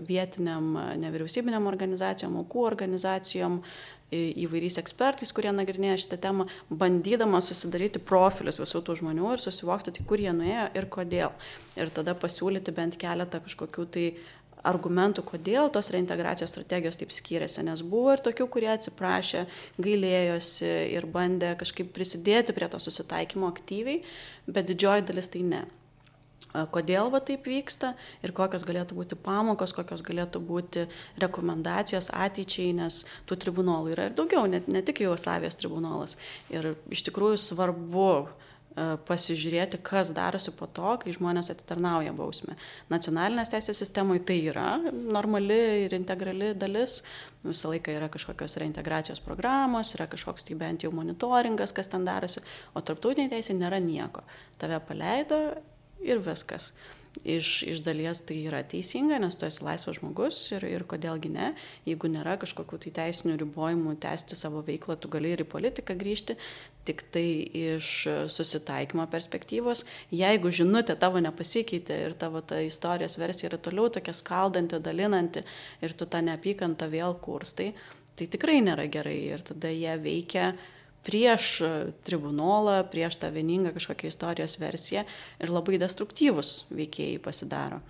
vietiniam nevyriausybiniam organizacijom, aukų organizacijom, įvairiais ekspertais, kurie nagrinėja šitą temą, bandydama susidaryti profilius visų tų žmonių ir susivokti, tai kur jie nuėjo ir kodėl. Ir tada pasiūlyti bent keletą kažkokių tai uh, argumentų, kodėl tos reintegracijos strategijos taip skiriasi, nes buvo ir tokių, kurie atsiprašė, gailėjosi ir bandė kažkaip prisidėti prie to susitaikymo aktyviai, bet didžioji dalis tai ne. kodėl va taip vyksta ir kokios galėtų būti pamokos, kokios galėtų būti rekomendacijos ateičiai, nes tų tribunolų yra ir daugiau, ne, ne tik Jugoslavijos tribunolas. Ir iš tikrųjų svarbu pasižiūrėti, kas darosi po to, kai žmonės atitarnauja bausmę. Nacionalinės teisės sistemoje tai yra normali ir integrali dalis, visą laiką yra kažkokios reintegracijos programos, yra kažkoks tai bent jau monitoringas, kas ten darosi, o tarptautinė teisė nėra nieko. Tave paleido ir viskas. Iš, iš dalies tai yra teisinga, nes tu esi laisvas žmogus ir, ir kodėlgi ne, jeigu nėra kažkokių tai teisinių ribojimų tęsti savo veiklą, tu gali ir į politiką grįžti, tik tai iš susitaikymo perspektyvos, jeigu žinutė tavo nepasikeitė ir tavo ta istorijos versija yra toliau tokia skaldanti, dalinanti ir tu tą neapykantą vėl kurstai, tai tikrai nėra gerai. Ir tada jie veikia prieš e, tribunolą, prieš tą vieningą kažkokią istorijos versiją ir labai destruktyvus veikėjai pasidaro.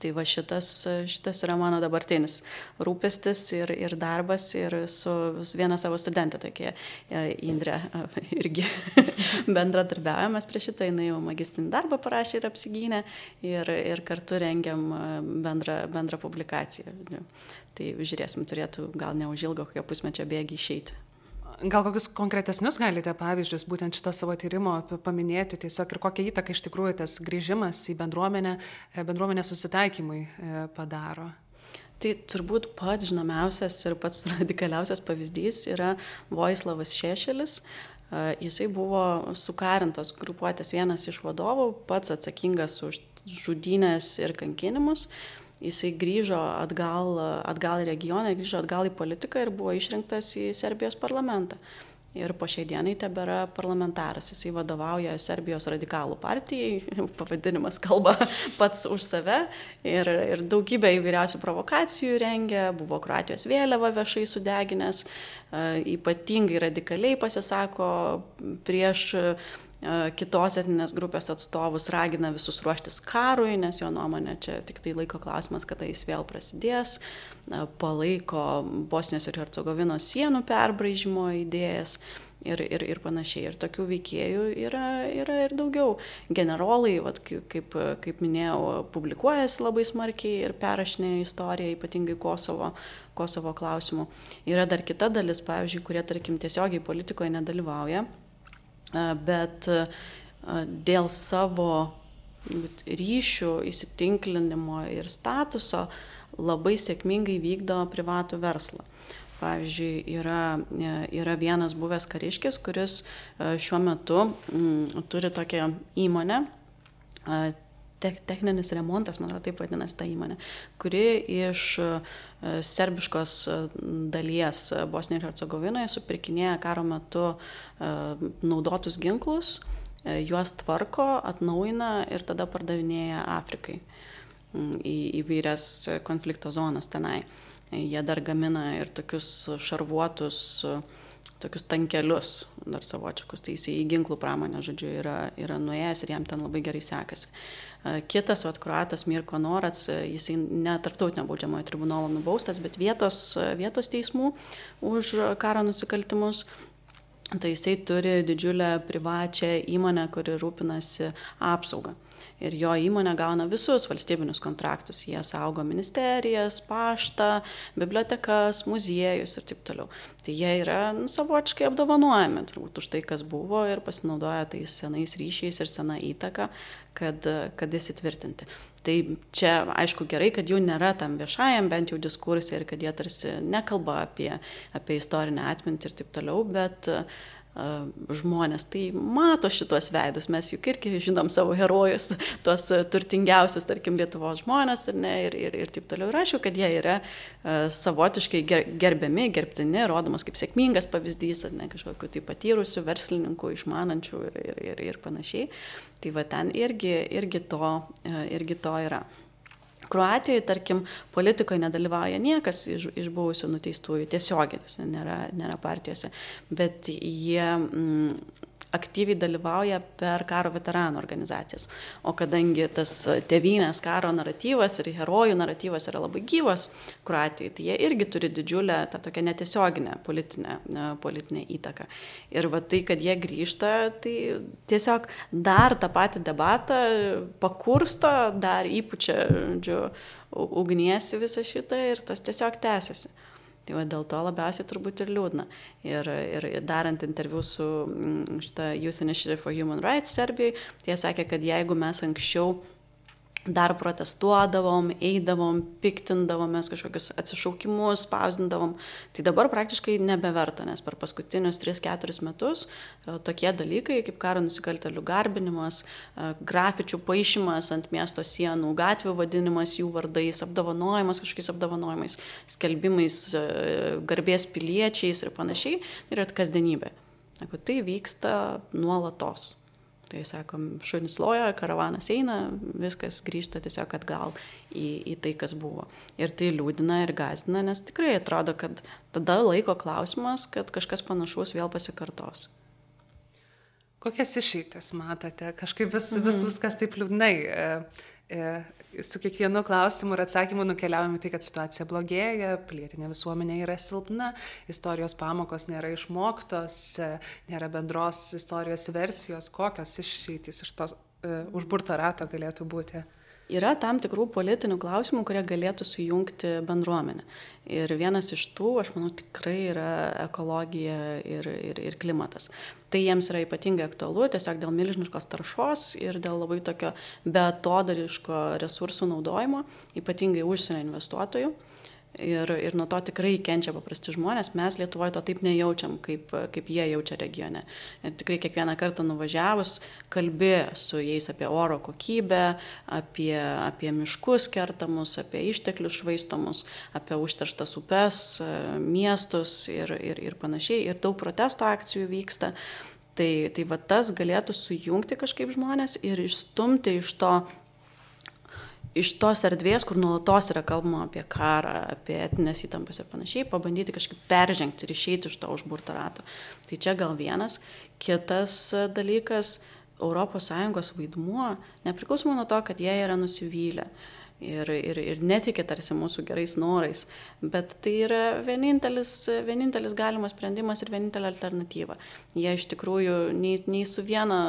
Tai va šitas, šitas yra mano dabartinis rūpestis ir, ir darbas ir su viena savo studentė tokia e, Indrė e, irgi bendradarbiavimas prie šitą, jinai jau magistrinį darbą parašė ir apsigynė ir, ir kartu rengiam bendrą, bendrą publikaciją. Tai žiūrėsim, turėtų gal neužilgo kokio pusmečio bėgi išeiti. Gal kokius konkretesnius galite pavyzdžius būtent šito savo tyrimo paminėti tiesiog ir kokią įtaką iš tikrųjų tas grįžimas į bendruomenę, e, bendruomenės susitaikymui e, padaro? Tai turbūt pats žinomiausias ir pats radikaliausias pavyzdys yra Voislavas Šešelis. E, jisai buvo sukarintos grupuotės vienas iš vadovų, pats atsakingas už žudynės ir kankinimus jisai grįžo atgal, atgal į regioną, grįžo atgal į politiką ir buvo išrinktas į Serbijos parlamentą. Ir po šiai dienai tebėra parlamentaras. Jisai vadovauja Serbijos radikalų partijai, pavadinimas kalba pats už save ir, ir daugybę įvairiausių provokacijų rengia, buvo Kroatijos vėliava viešai sudeginęs, ypatingai radikaliai pasisako prieš kitos etinės grupės atstovus ragina visus ruoštis karui, nes jo nuomonė čia tik tai laiko klausimas, kada jis vėl prasidės, palaiko Bosnijos ir Hercegovinos sienų perbraižymo idėjas. Ir, ir, ir panašiai. Ir tokių veikėjų yra, yra ir daugiau. Generolai, vat, kaip, kaip minėjau, publikuojasi labai smarkiai ir perrašinėja istoriją, ypatingai Kosovo, Kosovo klausimų. Yra dar kita dalis, pavyzdžiui, kurie, tarkim, tiesiogiai politikoje nedalyvauja bet dėl savo ryšių, įsitinklinimo ir statuso labai sėkmingai vykdo privatų verslą. Pavyzdžiui, yra, yra vienas buvęs kariškis, kuris šiuo metu m, turi tokią įmonę, techninis remontas, man atrodo, taip vadinasi ta įmonė, kuri iš e, serbiškos e, dalies Bosnijoje ir Hercegovinoje supirkinėja karo metu e, naudotus ginklus, juos tvarko, atnaujina ir tada pardavinėja Afrikai į įvairias konflikto zonas tenai. Jie dar gamina ir tokius šarvuotus tokius tankelius dar savočiakus, tai jisai į ginklų pramonę, žodžiu, yra, yra nuėjęs ir jam ten labai gerai sekasi. Kitas, vat, kruatas Mirko Norats, jisai ne tarptautinio baudžiamojo tribunolo nubaustas, bet vietos, vietos teismų už karo nusikaltimus. Tai jisai turi didžiulę privačią įmonę, kuri rūpinasi apsaugą ir jo įmonė gauna visus valstybinius kontraktus. Jie saugo ministerijas, paštą, bibliotekas, muziejus ir taip toliau. Tai jie yra nu, savotiškai apdovanojami turbūt už tai, kas buvo ir pasinaudoja tais senais ryšiais ir sena įtaka, kad, kad įsitvirtinti. Tai čia aišku gerai, kad jų nėra tam viešajam bent jau diskursai ir kad jie tarsi nekalba apie, apie istorinę atmintį ir taip toliau, bet uh, žmonės tai mato šitos veidus, mes juk irgi žinom savo herojus, tuos turtingiausius, tarkim, Lietuvos žmonės ir, ne, ir, ir, ir taip toliau. Ir aišku, kad jie yra savotiškai ger, gerbiami, gerbtini, rodomas kaip sėkmingas pavyzdys, ar ne kažkokiu tai patyrusių verslininkų, išmanančių ir, ir, ir, ir panašiai. Tai va ten irgi, irgi, to, irgi to yra. Kroatijoje, tarkim, politikoje nedalyvauja niekas iš, iš buvusių nuteistųjų tiesiogiai, nėra, nėra partijose, bet jie mm, aktyviai dalyvauja per karo veteranų organizacijas. O kadangi tas tėvynės karo naratyvas ir herojų naratyvas yra labai gyvas Kroatijai, tai jie irgi turi didžiulę tą tokią netiesioginę politinę, politinę įtaką. Ir va tai, kad jie grįžta, tai tiesiog dar tą patį debatą pakursto, dar įpučia, žodžiu, ugniesi visą šitą ir tas tiesiog tęsiasi. Tai va dėl to labiausiai turbūt ir liūdna. Ir, ir darant interviu su mm, šitą Youth Initiative for Human Rights Serbijai, tai jie sakė, kad jeigu mes anksčiau dar protestuodavom, eidavom, piktindavomės kažkokius atsišaukimus, spausdindavom. Tai dabar praktiškai nebeverta, nes per paskutinius 3-4 metus e, tokie dalykai kaip karo nusikaltelių garbinimas, e, grafičių paaišymas ant miesto sienų, gatvių vadinimas jų vardais, apdovanojimas kažkokiais apdovanojimais, skelbimais e, garbės piliečiais ir panašiai, yra kasdienybė. Tai vyksta nuolatos. Tai sakom, šunis loja, karavanas eina, viskas grįžta tiesiog atgal į, į tai, kas buvo. Ir tai liūdina ir gazdina, nes tikrai atrodo, kad tada laiko klausimas, kad kažkas panašaus vėl pasikartos. Kokias išeitis matote? Kažkaip vis, vis mhm. viskas taip liūdnai. E, e, su kiekvienu klausimu ir atsakymu nukeliaujame tai, kad situacija blogėja, pilietinė visuomenė yra silpna, istorijos pamokos nėra išmoktos, e, nėra bendros istorijos versijos, kokios išeitys iš tos uh, užburto rato galėtų būti yra tam tikrų politinių klausimų, kurie galėtų sujungti bendruomenę. Ir vienas iš tų, aš manau, tikrai yra ekologija ir, ir, ir klimatas. Tai jiems yra ypatingai aktualu tiesiog dėl milžiniškos taršos ir dėl labai tokio betodariško resursų naudojimo, ypatingai užsienio investuotojų. Ir, ir nuo to tikrai kenčia paprasti žmonės, mes Lietuvoje to taip nejaučiam, kaip, kaip jie jaučia regione. Ir tikrai kiekvieną kartą nuvažiavus kalbė su jais apie oro kokybę, apie, apie miškus kertamus, apie išteklius švaistomus, apie užterštas upes, miestus ir, ir, ir panašiai. Ir daug protesto akcijų vyksta. Tai, tai va tas galėtų sujungti kažkaip žmonės ir išstumti iš to iš tos erdvės, kur nuolatos yra kalbama apie karą, apie etinės įtampas ir panašiai, pabandyti kažkaip peržengti ir išeiti iš to užburto rato. Tai čia gal vienas. Kitas dalykas - ES vaidmuo, nepriklausomai nuo to, kad jie yra nusivylę. Uh, ir, ir, ir netikė tarsi mūsų gerais norais, bet tai yra vienintelis, vienintelis galimas sprendimas ir vienintelė alternatyva. Jie iš tikrųjų nei, nei su viena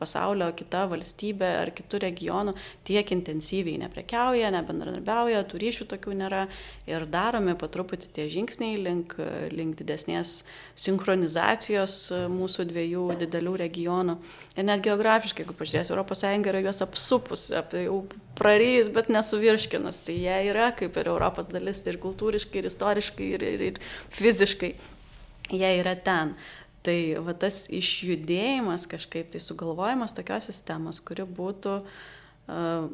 pasaulio kita valstybė ar kitų regionų tiek intensyviai neprekiauja, nebendradarbiauja, tų ryšių tokių nėra ir daromi po truputį tie žingsniai link, link didesnės sinchronizacijos mūsų dviejų didelių regionų. Ir net geografiškai, jeigu pažiūrės, ES yra juos apsupus, ap, jau prarijus, bet nesuvirškinus. Tai jie yra kaip ir Europos dalis, tai ir kultūriškai, ir istoriškai, ir, ir, ir fiziškai. Jie yra ten. Tai va tas išjudėjimas kažkaip tai sugalvojimas tokios sistemos, kuri būtų uh,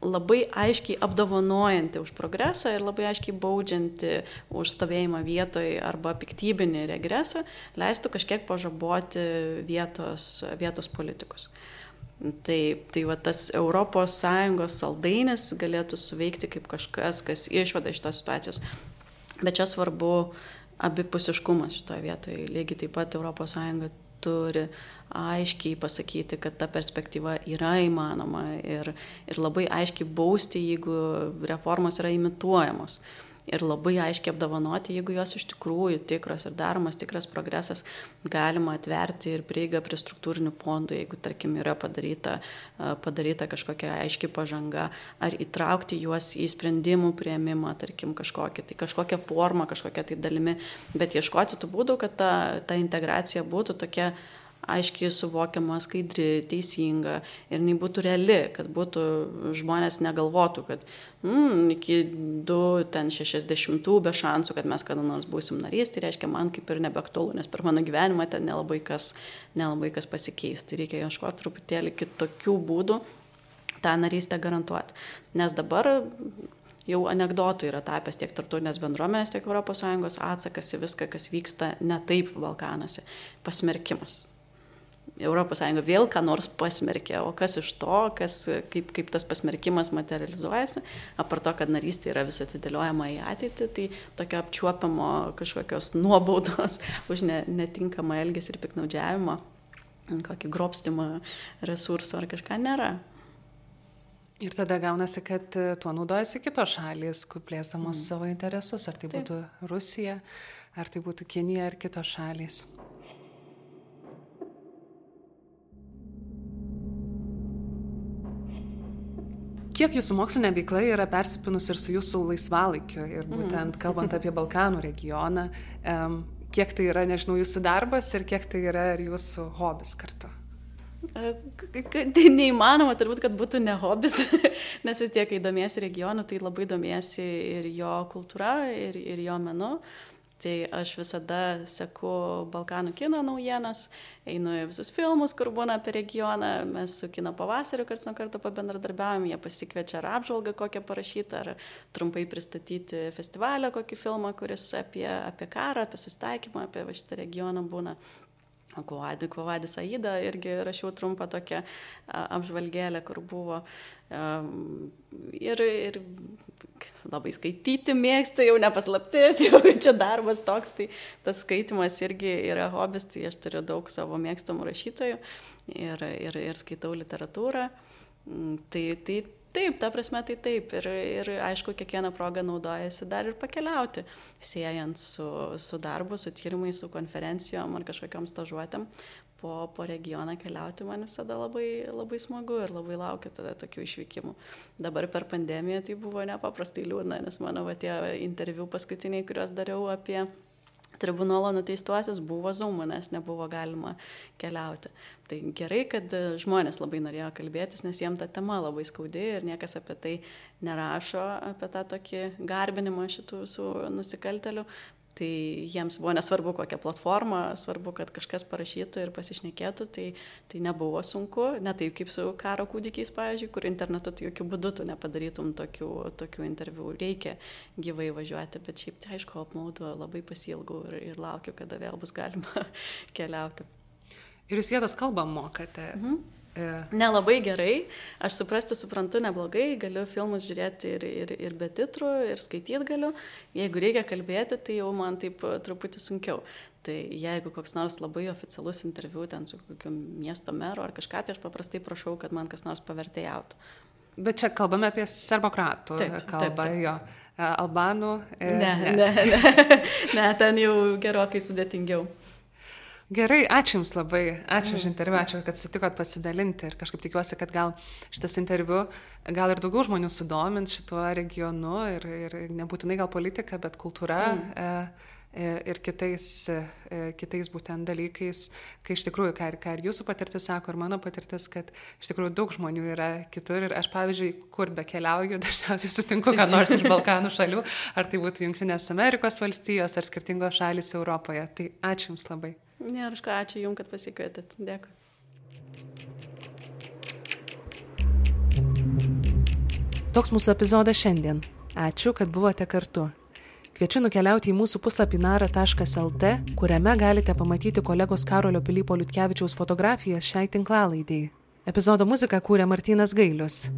labai aiškiai apdovanojanti už progresą ir labai aiškiai baudžianti už stovėjimą vietoje arba piktybinį regresą, leistų kažkiek pažaboti vietos, vietos politikus. Uh, Tai, tai va tas ES saldainis galėtų suveikti kaip kažkas, kas išvada iš tos situacijos. Bet čia svarbu abipusiškumas šitoje vietoje. Lygiai taip pat ES turi aiškiai pasakyti, kad ta perspektyva yra įmanoma ir, ir labai aiškiai bausti, jeigu reformos yra imituojamos. Uh, ir labai aiškiai apdovanoti, jeigu jos iš tikrųjų tikros ir daromas tikras progresas, galima atverti ir prieigą prie struktūrinių fondų, jeigu, tarkim, yra padaryta, padaryta kažkokia aiški pažanga, ar įtraukti juos į sprendimų prieimimą, tarkim, kažkokią, tai kažkokią formą, kažkokią tai dalimi, bet ieškoti tų būdų, kad ta, ta integracija būtų tokia aiškiai suvokiama, skaidri, teisinga ir jinai būtų reali, kad būtų žmonės negalvotų, kad mm, iki 260 be šansų, kad mes kada nors būsim narys, tai reiškia man kaip ir nebeaktualu, nes per mano gyvenimą ten nelabai kas, nelabai kas pasikeis. Tai reikia ieškoti truputėlį kitokių būdų tą narystę garantuoti. Nes dabar jau anegdotų yra tapęs tiek tarptautinės bendruomenės, tiek ES atsakas į viską, kas vyksta ne taip Balkanuose. Pasmerkimas. ES vėl ką nors pasmerkė, o kas iš to, kas, kaip, kaip tas pasmerkimas materializuojasi, apart to, kad narystė yra vis atidėliojama į ateitį, tai tokio apčiuopiamo kažkokios nuobaudos už ne, netinkamą elgesį ir piknaudžiavimą kokį grobstimą resursų ar kažką nėra. Ir tada gaunasi, kad e, tuo naudojasi kitos šalis, plėsdamos mm. savo interesus, ar tai Taip. būtų Rusija, ar tai būtų Kinija, ar kitos šalis. Kiek jūsų mokslinė veikla yra persipinus ir su jūsų laisvalaikiu, ir mhm. būtent kalbant apie Balkanų regioną, kiek tai yra, nežinau, jūsų darbas ir kiek tai yra ir jūsų hobis kartu? Tai neįmanoma turbūt, kad būtų ne hobis, nes vis tiek, kai domiesi regionu, tai labai domiesi ir jo kultūra, ir, ir jo menu. Tai aš visada seku Balkanų kino naujienas, einu į visus filmus, kur būna apie regioną, mes su kino pavasariu karts nuo karto pabendradarbiavom, jie pasikviečia ar apžvalgą kokią parašytą, ar trumpai pristatyti festivalio kokį filmą, kuris apie, apie karą, apie sustaikymą, apie šitą regioną būna. Kuvadį, Kuvadį Saidą irgi rašiau trumpą tokią apžvalgėlę, kur buvo. Ir, ir labai skaityti mėgstu, jau nepaslaptis, jau čia darbas toks, tai tas skaitimas irgi yra hobis, tai aš turiu daug savo mėgstamų rašytojų ir, ir, ir skaitau literatūrą. Mm, tai, tai Taip, ta prasme tai taip. Ir, ir aišku, kiekvieną progą naudojasi dar ir pakeliauti, siejant su, su darbu, su tyrimais, su konferencijom ar kažkokiam stažuotėm. Po, po regioną keliauti man visada labai, labai smagu ir labai laukiu tada tokių išvykimų. Dabar per pandemiją tai buvo nepaprastai liūdna, nes mano va, tie interviu paskutiniai, kuriuos dariau apie tribunolo nuteistuosius buvo Zoom, nes nebuvo galima keliauti. Tai gerai, kad žmonės labai norėjo kalbėtis, nes jiem ta tema labai skaudi ir niekas apie tai nerašo, apie tą tokį garbinimą šitų visų nusikaltelių, Tai jiems buvo nesvarbu kokią platformą, svarbu, kad kažkas parašytų ir pasišnekėtų, tai, tai nebuvo sunku, ne taip kaip su karo kūdikiais, pavyzdžiui, kur internetu tai jokių būdų tu nepadarytum tokių, tokių interviu, reikia gyvai važiuoti, bet šiaip tai aišku, apmaudu, labai pasilgau ir, ir laukiu, kada vėl bus galima keliauti. Ir jūs vietos kalbą mokate. Mhm. Yeah. Nelabai gerai, aš suprasti suprantu neblogai, galiu filmus žiūrėti ir, ir, ir be titrų, ir skaityti galiu. Jeigu reikia kalbėti, tai jau man taip truputį sunkiau. Tai jeigu koks nors labai oficialus interviu ten su kokiu miesto meru ar kažką, tai aš paprastai prašau, kad man kas nors pavertėjautų. Bet čia kalbame apie serbokratų kalbą, taip, taip. jo. Albanų. Ir... Ne, ne, ne, ne, ne, ten jau gerokai sudėtingiau. Gerai, ačiū Jums labai, ačiū už interviu, ačiū, kad sutikot pasidalinti ir kažkaip tikiuosi, kad gal šitas interviu gal ir daugiau žmonių sudomins šituo regionu ir, ir nebūtinai gal politika, bet kultūra. Mm. E, e ir kitais, e, kitais būtent dalykais, kai iš tikrųjų, ką ir, ką ir jūsų patirtis sako, ir mano patirtis, kad iš tikrųjų daug žmonių yra kitur ir aš, pavyzdžiui, kur be keliauju, dažniausiai sutinku, ką nors iš Balkanų šalių, ar tai būtų Junktinės Amerikos valstijos, ar skirtingos šalis Europoje. Tai ačiū Jums labai. Ne, aš ką, ačiū Jums, kad pasikvietėt. Dėkui. Toks mūsų epizodas šiandien. Ačiū, kad buvote kartu. Kviečiu nukeliauti į mūsų puslapį nara.lt, kuriame galite pamatyti kolegos Karolio Pilypo Liutkevičiaus fotografijas šiai tinklalaidėjai. Epizodo muziką kūrė Martinas Gailius.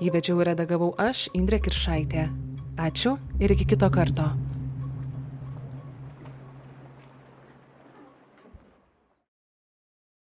Jį vedžiau ir redagavau aš, Indrė Kiršaitė. Ačiū ir iki kito karto.